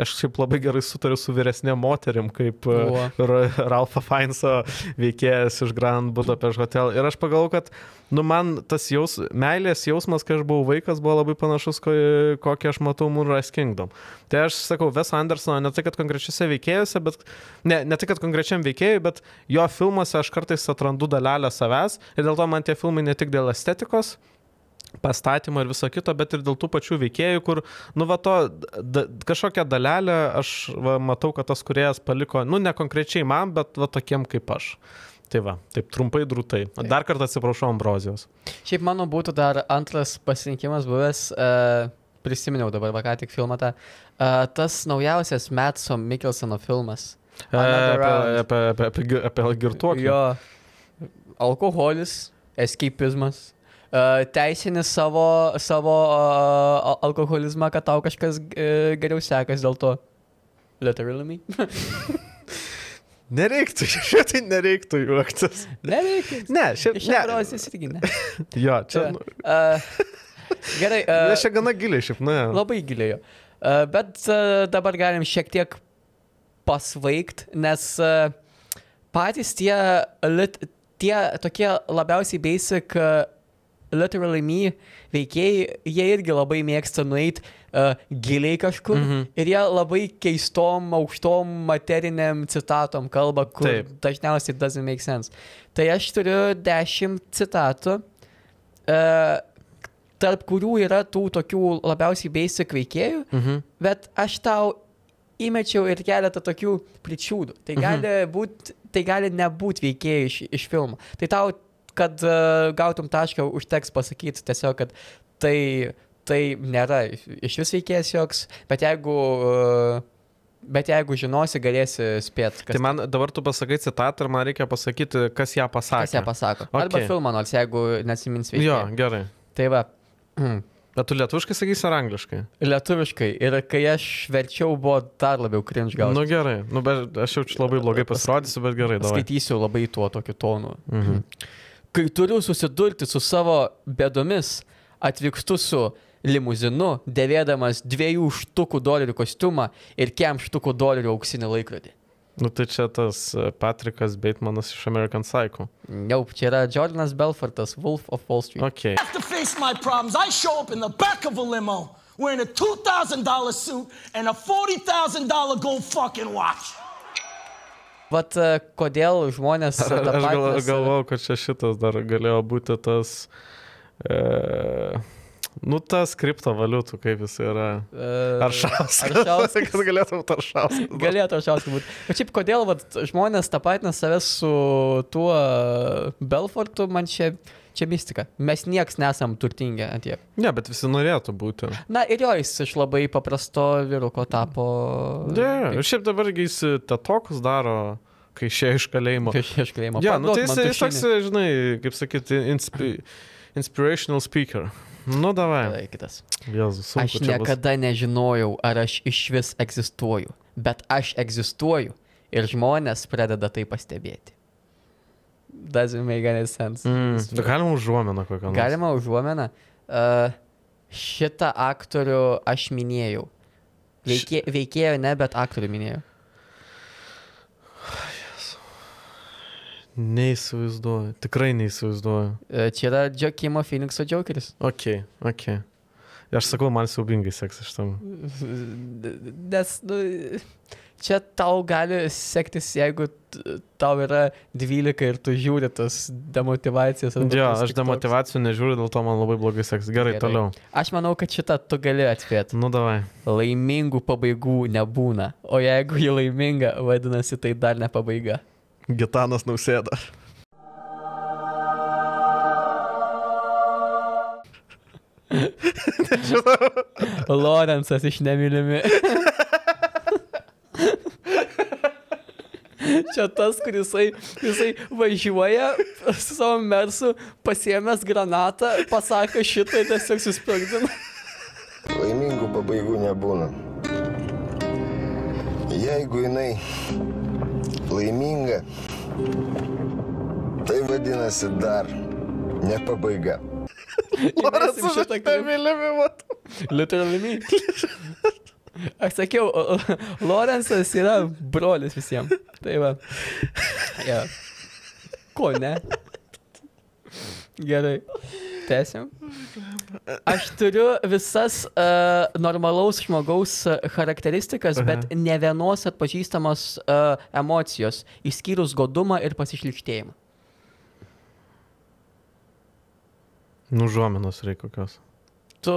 aš šiaip labai gerai sutariu su vyresnė moterim, kaip e, Uo. Ra- Ralpho Fienneso veikėjas iš Grand Budapest Hotel. Ir aš pagalvoju, kad, nu, man tas jaus, meilės jausmas, kai aš buvau vaikas, buvo labai panašus, ko, kokį aš matau Moonrise Kingdom. Tai aš sakau, Ves Andersono, ne tai, kad konkrečiose veikėjose, bet, ne, ne tai, kad konkrečiam veikėjui, bet jo filmuose aš kartais atrandu dalelę savęs ir dėl to man tie filmai ne tik dėl estetikos, pastatymo ir viso kito, bet ir dėl tų pačių veikėjų, kur, nu, va to, da, kažkokią dalelę aš va, matau, kad tas kuriejas paliko, nu, ne konkrečiai man, bet va tokiem kaip aš. Tai va, taip trumpai drūtai. Dar kartą atsiprašau Ambrozijos. Šiaip mano būtų dar antras pasirinkimas buvęs, uh, prisiminiau dabar, va ką tik filmą tą, uh, tas naujausias Metso Mikkelsono filmas. E, Apie, apie, apie, apie, apie girtuoklį. Jo, alkoholis, escapizmas, teisinis savo, savo uh, alkoholizmą, kad tau kažkas uh, geriau sekas dėl to. Literally me. Nereiktų, šitai nereiktų juoktis. Nereikia. Ne, šiaip ne. Ambrozijos irgi ne. Jo, čia, Jo. nu, Uh, gerai. Uh, nes čia gana giliai, šiaip, ne. Labai gilėjo. Uh, bet uh, dabar galim šiek tiek pasvaigt, nes uh, patys tie, lit, tie tokie labiausiai basic uh, literally me veikėjai, jie irgi labai mėgsta nueiti uh, giliai kažkur Mhm. mhm. ir jie labai keistom, aukštom materiniam citatom kalba, kur Taip. Dažniausiai doesn't make sense. Tai aš turiu dešimt citatų. Uh, tarp kurių yra tų tokių labiausiai basic veikėjų, Mhm. bet aš tau įmečiau ir keletą tokių pričiūdų. Tai gali, būt, tai gali nebūti veikėjai iš, iš filmo. Tai tau, kad uh, gautum tašką, užteks pasakyti tiesiog, kad tai, tai nėra iš vis veikėjas joks, bet jeigu, uh, bet jeigu žinosi, galėsi spėti, Tai man dabar tu pasakai citatą ir man reikia pasakyti, kas ją pasakė. kas ją pasako. Okay. Arba filmą, nors jeigu nesimins Jo, veikėjų. gerai. Tai va. Mm. Bet tu lietuviškai sakysi ar angliškai? Lietuviškai. Ir kai aš verčiau, buvo dar labiau cringe gal. Na nu, gerai, nu, bet aš jau čia labai blogai pasirodysiu, bet gerai, davai. Skaitysiu labai tuo tokiu tonu. Mhm. Kai turiu susidurti su savo bėdomis, atvykstu su limuzinu, dėvėdamas dviejų štukų dolerių kostiumą ir kem štukų dolerių auksinį laikrodį. Nu tai čia tas e, Patrikas Baitmanas iš American Psycho. Jau, čia yra Jordanas Belfortas, Wolf of Wall Street. Ok. have to face my problems. I show up in the back of a limo wearing a $2,000 suit and a $40,000 gold fucking watch. Vat e, kodėl žmonės... Aš gal, tapatina save- galvojau, kad čia šitas dar galėjo būti tas... E, nu tas kriptovaliutų, kaip jis yra. E, Aršauskas. Aršauskas. Kas galėtų būti aršauskas? Galėtų aš būti. Bet šiaip kodėl vat, žmonės tapatina save su tuo Belfortu, man čia, čia mistika. Mes nieks nesam turtingi ant tiek. Ne, bet visi norėtų būti. Na ir jo, jis iš labai paprasto vyruko tapo... Ne, ir šiaip dabar jis tetokus daro, kai išėjo iš kalėjimo. Iš iškalėjimo. Ja, nu tai jis, jis toks, žinai, kaip sakyti, inspi, inspirational speaker. Nu, davai. Kitas. Jėzus, sunku Aš čia bus. niekada nežinojau, ar aš iš vis egzistuoju, bet aš egzistuoju ir žmonės pradeda tai pastebėti. Doesn't make any sense. Mm, galima užuomeną kokią nors. Galima užuomeną. Uh, šitą aktorių aš minėjau. Veikė, veikėjo ne, bet aktorių minėjau. Neįsivaizduoju, tikrai neįsivaizduoju. Uh, čia yra Džokimo Phoenixo Jokeris. Ok, ok. Aš sakau, man siaubingai seksis šitam. Nes, nu, čia tau gali sektis, jeigu tau yra 12 ir tu žiūri tas demotivacijas. Jo, aš demotivacijų nežiūriu, dėl to man labai blogai seksis. Gerai, Gerai. toliau. Aš manau, kad šitą tu gali atspėti. Nu, davai. Laimingų pabaigų nebūna. O jeigu ji laiminga, vadinasi, tai dar ne pabaiga. Gitanas nausėda. Lorenzas iš nemylimi. Čia tas, kuris jisai, jisai važiuoja su savo mersu, pasiemęs granatą, pasako šitą ir tiesiog susprogdina. Laimingų pabaigų nebūna. Jeigu jinai laiminga, tai vadinasi dar ne pabaiga. Įmesim šitą klipą. Nemylimi, mat. Literally me. Aš sakiau, Lorenzas yra brolis visiems. Tai va. Ja. Ko ne? Gerai. Tęsim. Aš turiu visas uh, normalaus žmogaus uh, charakteristikas, bet ne vienos atpažįstamos uh, emocijos, išskyrus godumą ir pasišlikštėjimą. Nužuominos reikia kokios. Tu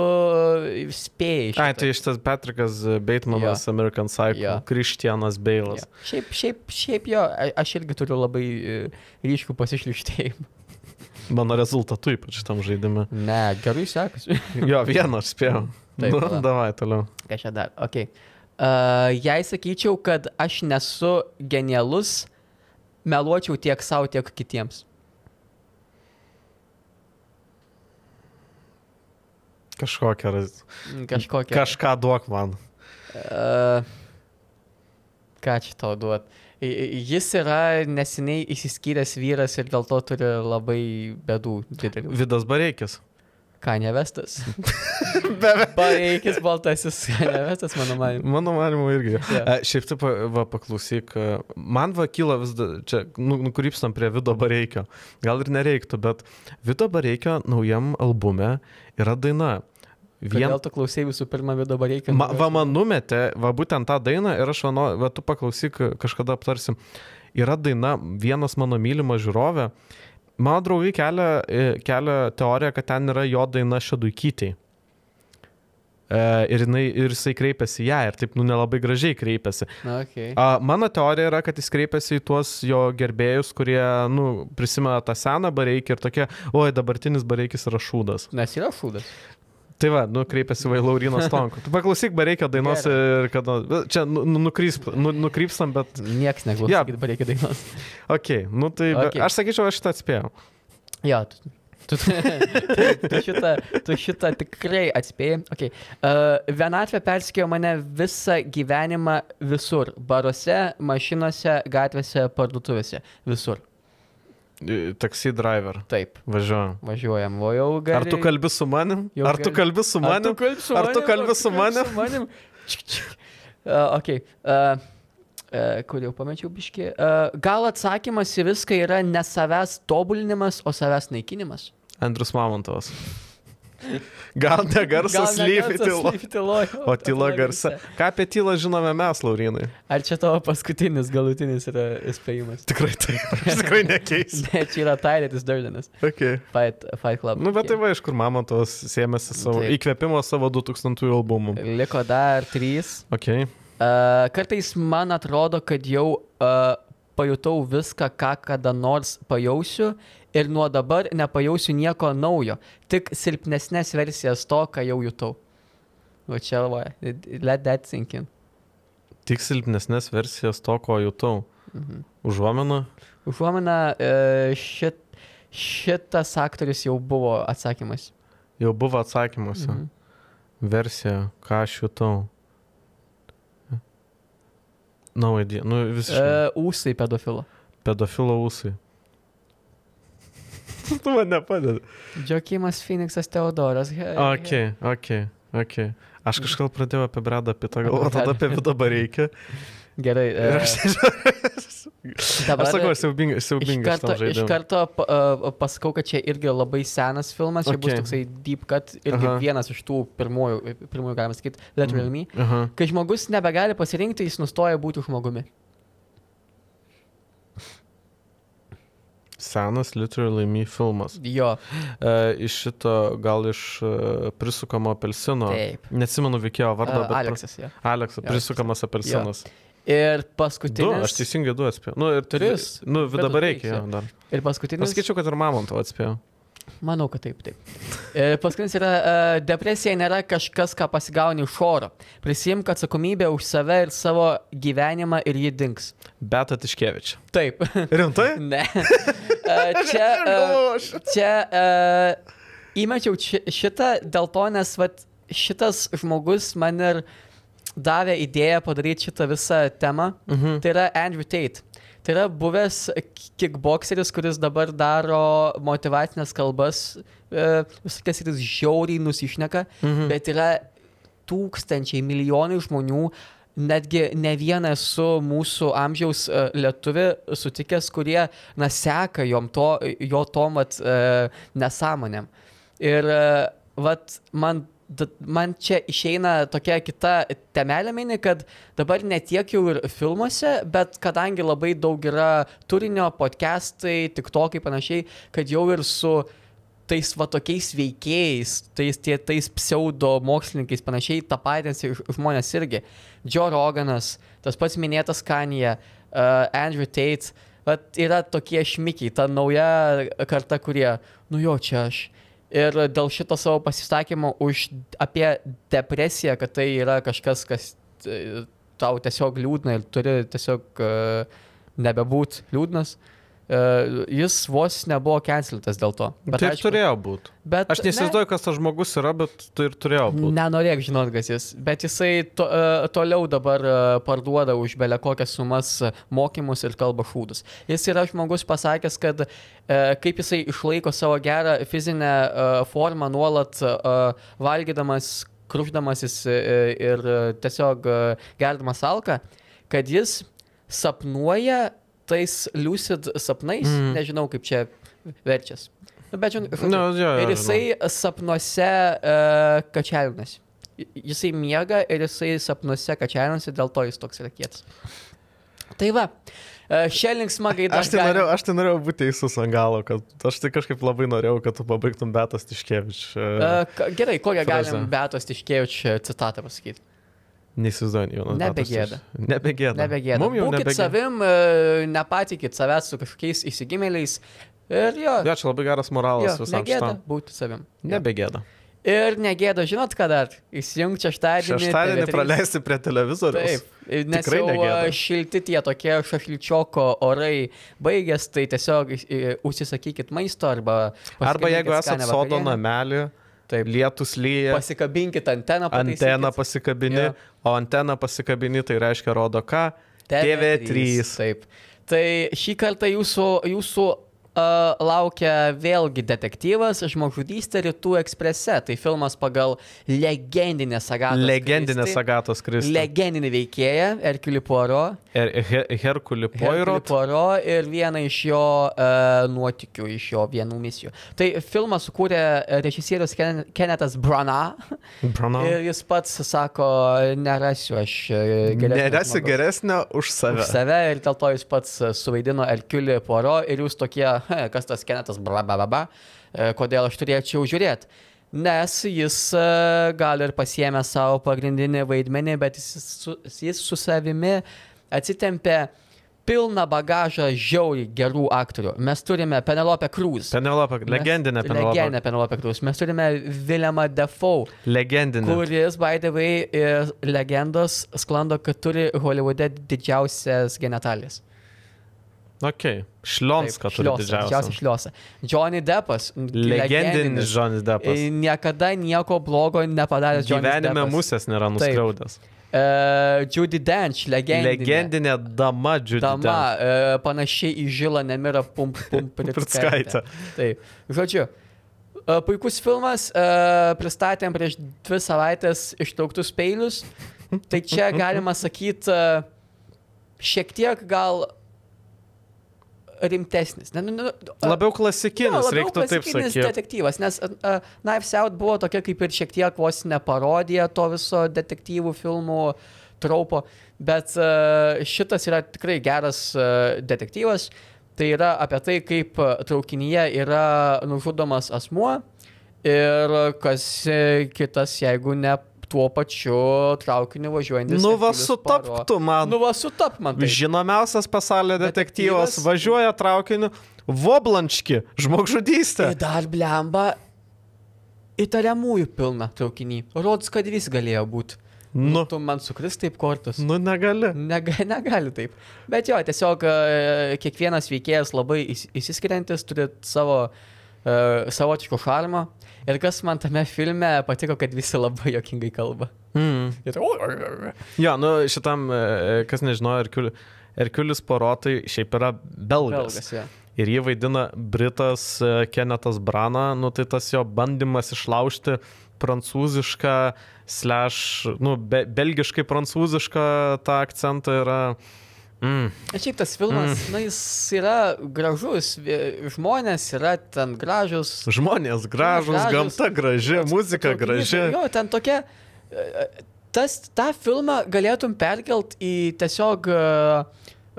spėjai. Ai, šitą. tai šitas Patrikas Baitmanas, Jo. American Psycho, Jo. Kristianas Beilas. Jo. Šiaip, šiaip, šiaip jo, aš irgi turiu labai e, ryškų pasišlištėjimą. Mano rezultatu ypač šitam žaidimui. Ne, gerai sekasi. Jo, vieną aš spėjau. Taip, nu, va. davai toliau. Ką čia dar? Ok. Uh, jei sakyčiau, kad aš nesu genialus, meluočiau tiek savo, tiek kitiems. Kažkokią. raz- Mm, Kažkokia. Kažką duok man. Uh, ką čia tau duot? I- Jis yra neseniai įsiskyręs vyras ir dėl to turi labai bedų didelių. Vidas Bareikis. Ką nevestas? Beveik. Pareikis baltasis, ką nevestas, mano manimu. Mano manimu irgi. Yeah. Šiaip taip, va, paklausyk, man va kyla vis, da- čia nu, nukrypstam prie Vido Bareikio. Gal ir nereiktų, bet Vido Bareikio naujam albume yra daina. Vien... Gal tu klausai visų pirma video bareikia? Ma, va man numetė, va būtent tą dainą ir aš, vano, va tu paklausyk, kažkada aptarsim. Yra daina, vienas mano mylimas žiūrovė. Mano draugai kelia, e, kelia teoriją, kad ten yra jo daina šeduikytei. E, ir, jinai, ir jisai kreipiasi ją ir taip, nu, nelabai gražiai kreipiasi. Okay. A, mano teorija yra, kad jis kreipiasi į tuos jo gerbėjus, kurie, nu, prisimena tą seną bareikį ir tokie, oi, dabartinis bareikis yra šūdas. Nes yra šūdas. Tai va, nu, kreipiasi va į Lauriną Stonku. Tu paklausyk bareikio dainos Gerai. ir kad, čia nu, nu, nukryps, nu, nukrypstam, bet, Niekas neklauso, Jo. yeah. kad bareikia dainos. okay, nu tai, okay. Aš sakyčiau, aš šitą atspėjau. Jo, tu, tu, tu, tu, šitą, tu šitą tikrai atspėjai. Okay. Uh, vienatvė persikėjo mane visą gyvenimą visur. Baruose, mašinose, gatvėse, parduotuvėse. Visur. E, Taxi driver. Taip. Važiuojam. Važiuojam, o jau gali. Ar tu kalbi su manim? Jau Ar tu kalbi su Ar manim? tu kalbi su Ar manim? tu kalbi su manim? Uh, ok. Uh, uh, kur jau pamečiau biški. Uh, gal atsakymas į viską yra ne savęs tobulinimas, o savęs naikinimas? Andrius Mamontovas. Gal ne garsas lyfi tylo. tyloj. O tyla garsa. Ką apie tylą žinome mes, Laurinai? Ar čia tavo paskutinis galutinis yra įspėjimas? Tikrai taip. Aš tikrai nekeisiu. Ne, čia yra Tyletis Durdenas. Okay. Fight, fight Club. Nu, bet tai va, iš kur Mamontovas sėmėsi savo Taip. įkvėpimo savo 2000 albumų. Liko dar trys. Okay. Uh, kartais man atrodo, kad jau uh, pajutau viską, ką kada nors pajausiu ir nuo dabar nepajausiu nieko naujo, tik silpnesnės versijas to, ką jau jutau. O čia, va, let that sink in. Tik silpnesnės versijas to, ko jutau. Mhm. Užuomina. Užuomina, uh, šit, šitas aktorius jau buvo atsakymas. Jau buvo atsakymuose. Mhm. Versija, ką aš jutau. Na, no, nu visiškai. Uh, ūsai pedofilo. Pedofilo ūsai. tu man nepadedi. Džokimas Phoenixas Teodoras. He- Ok, ok, ok. Aš kažkaip pradėjau apie Bradą Pitą galvoti, tada apie Vidą Bareikį. Gerai. E, aš dabar Aš sakau, siaubingai, Iš siaubingai. karto, iš karto a, pasakau, kad čia irgi labai senas filmas, čia bus Okay. toksai deep cut, irgi Aha. vienas iš tų pirmųjų, pirmųjų galima sakyti, Literally Me. Aha. Kai žmogus nebegali pasirinkti, jis nustoja būti žmogumi. Senas Literally Me filmas. Jo, E, iš šito, gal iš e, prisukamo apelsino. Taip. Neatsimenu veikėjo vardą, a, bet. Aleksas. Jo. Aleksas, Jo, prisukamas apelsinas. Ir Du, paskutinis. aš teisingai du atspėjau. Nu, ir Tris. Nu, Bet dabar reikia jo dar. Ir paskutinis. Paskaičiau, kad ir Mamonto atspėjau. Manau, kad taip, taip. Ir paskutinis yra, uh, depresija nėra kažkas, ką pasigauni iš oro. Prisimk atsakomybę už save ir savo gyvenimą ir ji dinks. Beta Tiškevič. Taip. Rimtai? ne. Uh, čia uh, čia uh, įmečiau či- šitą dėl to, nes vat, šitas žmogus man ir davė idėją padaryti šitą visą temą. Mhm. Tai yra Andrew Tate. Tai yra buvęs kickboxeris, kuris dabar daro motivacinės kalbas, e, visokias ir jis žiauriai nusišneka, mhm. bet yra tūkstančiai, milijonai žmonių, netgi ne vieną su mūsų amžiaus e, lietuvi sutikęs, kurie, na, seka jom to, jo tom vat, e, nesąmonėm. Ir, vat, man, man čia išeina tokia kita temelė mini, kad dabar ne tiek jau ir filmuose, bet kadangi labai daug yra turinio, podcastai, tik tokai panašiai, kad jau ir su tais va tokiais veikėjais, tais, tie, tais pseudo mokslininkais panašiai tapatinsi žmonės irgi. Joe Roganas, tas pats minėtas Kanye, uh, Andrew Tate, vat yra tokie šmikiai, ta nauja karta, kurie, nu jo, čia aš. Ir dėl šito savo pasisakymo už apie depresiją, kad tai yra kažkas, kas e, tau tiesiog liūdna ir turi tiesiog uh, nebebūt liūdnas. Uh, jis vos nebuvo canceltas dėl to. Bet tai ir turėjo būti. Bet Aš neįsivaizduoju, kas tas žmogus yra, bet tai ir turėjo būti. Nenorėk žinot, kas jis. Bet jisai to, uh, toliau dabar uh, parduoda už belę kokias sumas mokymus ir kalba šūdus. Jis yra žmogus pasakęs, kad uh, kaip jisai išlaiko savo gerą fizinę uh, formą nuolat uh, valgydamas, kruždamasis uh, ir uh, tiesiog uh, gerdamas alką, kad jis sapnuoja tais lucid sapnais, mm. nežinau kaip čia verčias. Nu, bet žinau, Nu, jo, jo, ir jisai sapnuose uh, kačialinasi. Jisai miega ir jisai sapnuose kačialinasi, dėl to jis toks yra kietas. Tai va, uh, šią linksmą gaidą. Aš tai, norėjau, aš tai norėjau būti teisus ant galo, kad aš tai kažkaip labai norėjau, kad tu pabaigtum Betas Tiškevič. Uh, gerai, kokią galim Betos Tiškėvič citatą pasakyti? Neįsivaizduoju, Jonas. Nebegėda. Nebegėda. Nebegėda. Mum jau Būkit nebegėda. savim, uh, nepatikit savęs su kažkokiais įsigimėliais. Ir jo, Jo, čia labai geras moralas jo visam negėda šitam. būti savim. Nebegėda. Ir negėda, žinot ką dar? Įsijung šeštadienį. Šeštadienį TV3. praleisti prie televizoriaus. Taip, nes Tikrai jau negėda. a, šilti tie tokie šašlyčioko orai baigės, tai tiesiog i- užsisakykit maisto arba... Arba jeigu pasigaminkit esat skanią sodo namelį, Taip. lietus lyja, Pasikabinkit anteną. pataisykit. anteną pasikabini, Jo. o anteną pasikabini, tai reiškia rodo ką? TV3. TV3. Taip. Tai šį kartą jūsų, jūsų uh, laukia vėlgi detektyvas Žmogžudystė Rytų eksprese. Tai filmas pagal legendinę sagą. Legendinės Agatos Kristus. Legendinį veikėją, Erkilį Puaro. Her Herkulį Hercule Poirot. Poirot ir vieną iš jo uh, nuotikių, iš jo vienų misijų. Tai filmą sukūrė režisierius Ken Kennethas Branagh Brano. ir jis pats sako, nerasiu aš e, geresnio Nerasi žmogaus geresnio už save. už save ir dėl to jis pats e, suvaidino Hercule Poirot ir jūs tokie, "He, kas tas Kennethas Brababa, kodėl aš turėčiau žiūrėti. Nes jis e, gal ir pasiemė savo pagrindinį vaidmenį, bet jis su, jis su savimi atsitempė pilną bagažą žiauriai gerų aktorių. Mes turime Penelope Cruz. Penelope, Mes- legendinė Penelope. Legendinė Penelope Cruz. Mes turime Williamą Defoe, Legendinė. kuris, by the way, legendos sklando, kad turi Hollywoode didžiausias genitalijas. Ok. Šlionską turi Didžiausia didžiausią. šliosą. Johnny Deppas. Legendinis Johnny Deppas. Niekada nieko blogo nepadaręs Johnny Gyvenime Deppas. musės nėra nuskriaudęs. Uh, Judy Dench, legendinė. Legendinė dama Judy Dama, Dench. uh, panašiai į žilą nemirą pum pum Prickaitę. Taip. Žodžiu, uh, puikus filmas, uh, pristatėm prieš dvi savaitės ištrauktus peilius. Tai čia galima sakyti, uh, šiek tiek gal rimtesnis. Ne, ne, ne, a- Labiau klasikinis, Jo, labiau reiktų taip klasikinis sakyti. detektyvas, nes uh, Knives Out buvo tokia kaip ir šiek tiek vos ne parodija to viso detektyvų filmų traupo, bet uh, šitas yra tikrai geras uh, detektyvas. Tai yra apie tai, kaip traukinyje yra nužudomas asmuo ir kas uh, kitas, jeigu ne tuo pačiu traukiniu važiuojantis. Nu va sutaptų man. Nu va sutap man. taip. Žinomiausias pasaulio detektyvas Detektyvas. važiuoja traukiniu, Voblančki, žmogžudystė. Ir dar blemba įtariamųjų pilna traukinį. Rodos, kad vis galėjo būti. Nu, Tu man sukris taip kortas. nu negali. Nega, negali taip. Bet jo, tiesiog e, kiekvienas veikėjas labai įs- įsiskiriantis, turi savo uh, savotiško šarmo. Ir kas man tame filme patiko, kad visi labai jokingai kalba. Mm. Ir, Jo, nu šitam, e, kas nežinojo, Erkiul- Erkiulis Porotai šiaip yra belgas. Belgas, jo. Ir jį vaidina Britas e, Kenetas Brana, nu tai tas jo bandymas išlaužti prancūzišką, slash, nu, be, belgiškai prancūzišką tą akcentą yra... Mm. Šiaip tas filmas, mm. na, jis yra gražus, žmonės yra ten gražus. Žmonės gražus, Gražūs. gamta graži, muzika graži. Jo, ten tokia. e, Tas, tą filmą galėtum perkelt į tiesiog uh,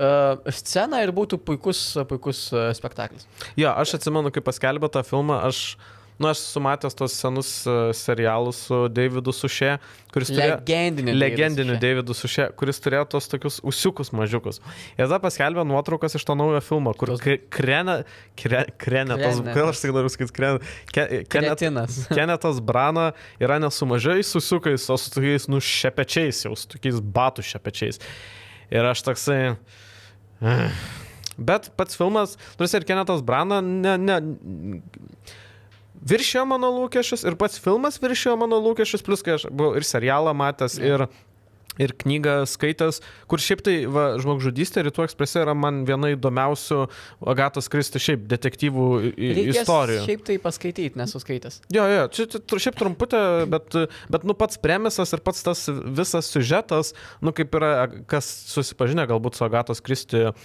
uh, sceną ir būtų puikus, puikus uh, spektaklis. Jo, aš atsimenu, kai paskelbė tą filmą, aš, nu, aš sumatęs tos senus e, serialus su Davidu Sušė, kuris turėjo... Legendinį. Legendiniu Davidu Sušė, kuris turėjo tos tokius usiukus mažiukus. Ir tada paskelbė nuotraukas iš to naujo filmo, kur Tos- kre- krena, kre, krenetas, Krenetas. gal aš tik noriu sakyti, kren, ke, kenet, Kretinas. Kenetas Brana yra ne su mažais usiukais, o su tokiais, nu, šepečiais, jau su tokiais batų šepečiais. Ir aš toksai... Bet pats filmas, nors ir Kenetas Brana, ne, ne, viršėjo mano lūkesčius ir pats filmas viršėjo mano lūkesčius, plus kai aš buvau ir serialą matęs, ir, ir knygą skaitęs, kur šiaip tai va, žmogžudystė Rytų eksprese yra man viena įdomiausių Agatos Kristi šiaip detektyvų Reikės istorijų. Šiaip tai paskaityti, nesuskaitęs. Jo, jo, čia, čia šiaip trumputė, bet, bet nu pats premisas ir pats tas visas siužetas, nu kaip yra, kas susipažinę galbūt su Agatos Kristi uh,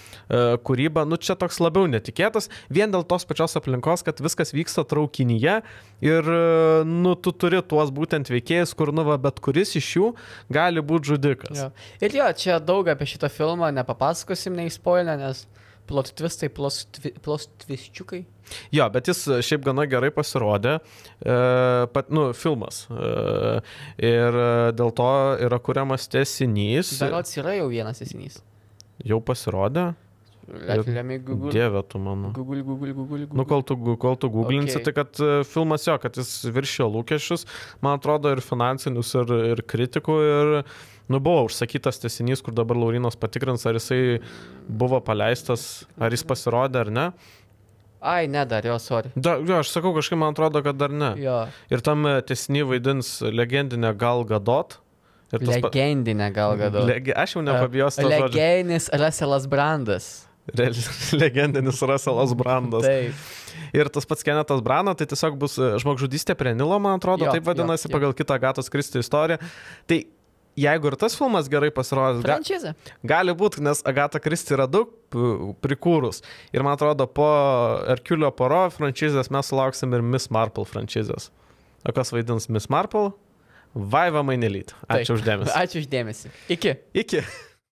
kūryba, nu čia toks labiau netikėtas, vien dėl tos pačios aplinkos, kad viskas vyksta traukinyje ir, uh, nu, tu turi tuos būtent veikėjus, kur, nu, va, bet kuris iš jų gali būti žudikas. Jo. Ir jo, čia daug apie šitą filmą nepapasakosim, neįspoilę, nes plot twistai, plot twi- plot twistčiukai. Jo, bet jis e, šiaip gana gerai pasirodė, e, pat, nu, filmas. E, ir e, dėl to yra kuriamas tesinys. Berots yra jau vienas esinys. Jau pasirodė? Lemiai Google. Dieve tu mano. Google, Google, Google. Google. Nu, kol tu, kol tu googlinsi, Okay. tai kad e, filmas jo, kad jis viršijo lūkesčius, man atrodo, ir finansinius, ir, ir kritikų, ir, nu, buvo užsakytas tesinys, kur dabar Laurinas patikrins, ar jisai buvo paleistas, ar jis pasirodė ar ne. Ai, ne dar, jo, sorry. Da, jo, aš sakau, kažkaip man atrodo, kad dar ne. Jo. Ir tam tesinį vaidins legendinė Gal Gadot. Legendinė gal gadu. Legi... Aš jau nepabijosiu žodžio. Legendinis Russellas Brandas. Legendinis Russellas Brandas. Taip. Ir tas pats Kenetas Brana, tai tiesiog bus e, žmogžudystė prie Nilo, man atrodo, Jo, taip vadinasi, jo, jo. pagal kitą Gatos Kristi istoriją. Tai jeigu ir tas filmas gerai pasirodys, ga, gali būti, nes Agata Kristi yra daug prikūrus. Ir man atrodo, po Herkulio poro franšizės mes sulauksim ir Miss Marple franšizės. O kas vaidins Miss Marple? Vaiva Mainelyt. Ačiū uždėmesi. Ačiū uždėmesi. Iki. Iki.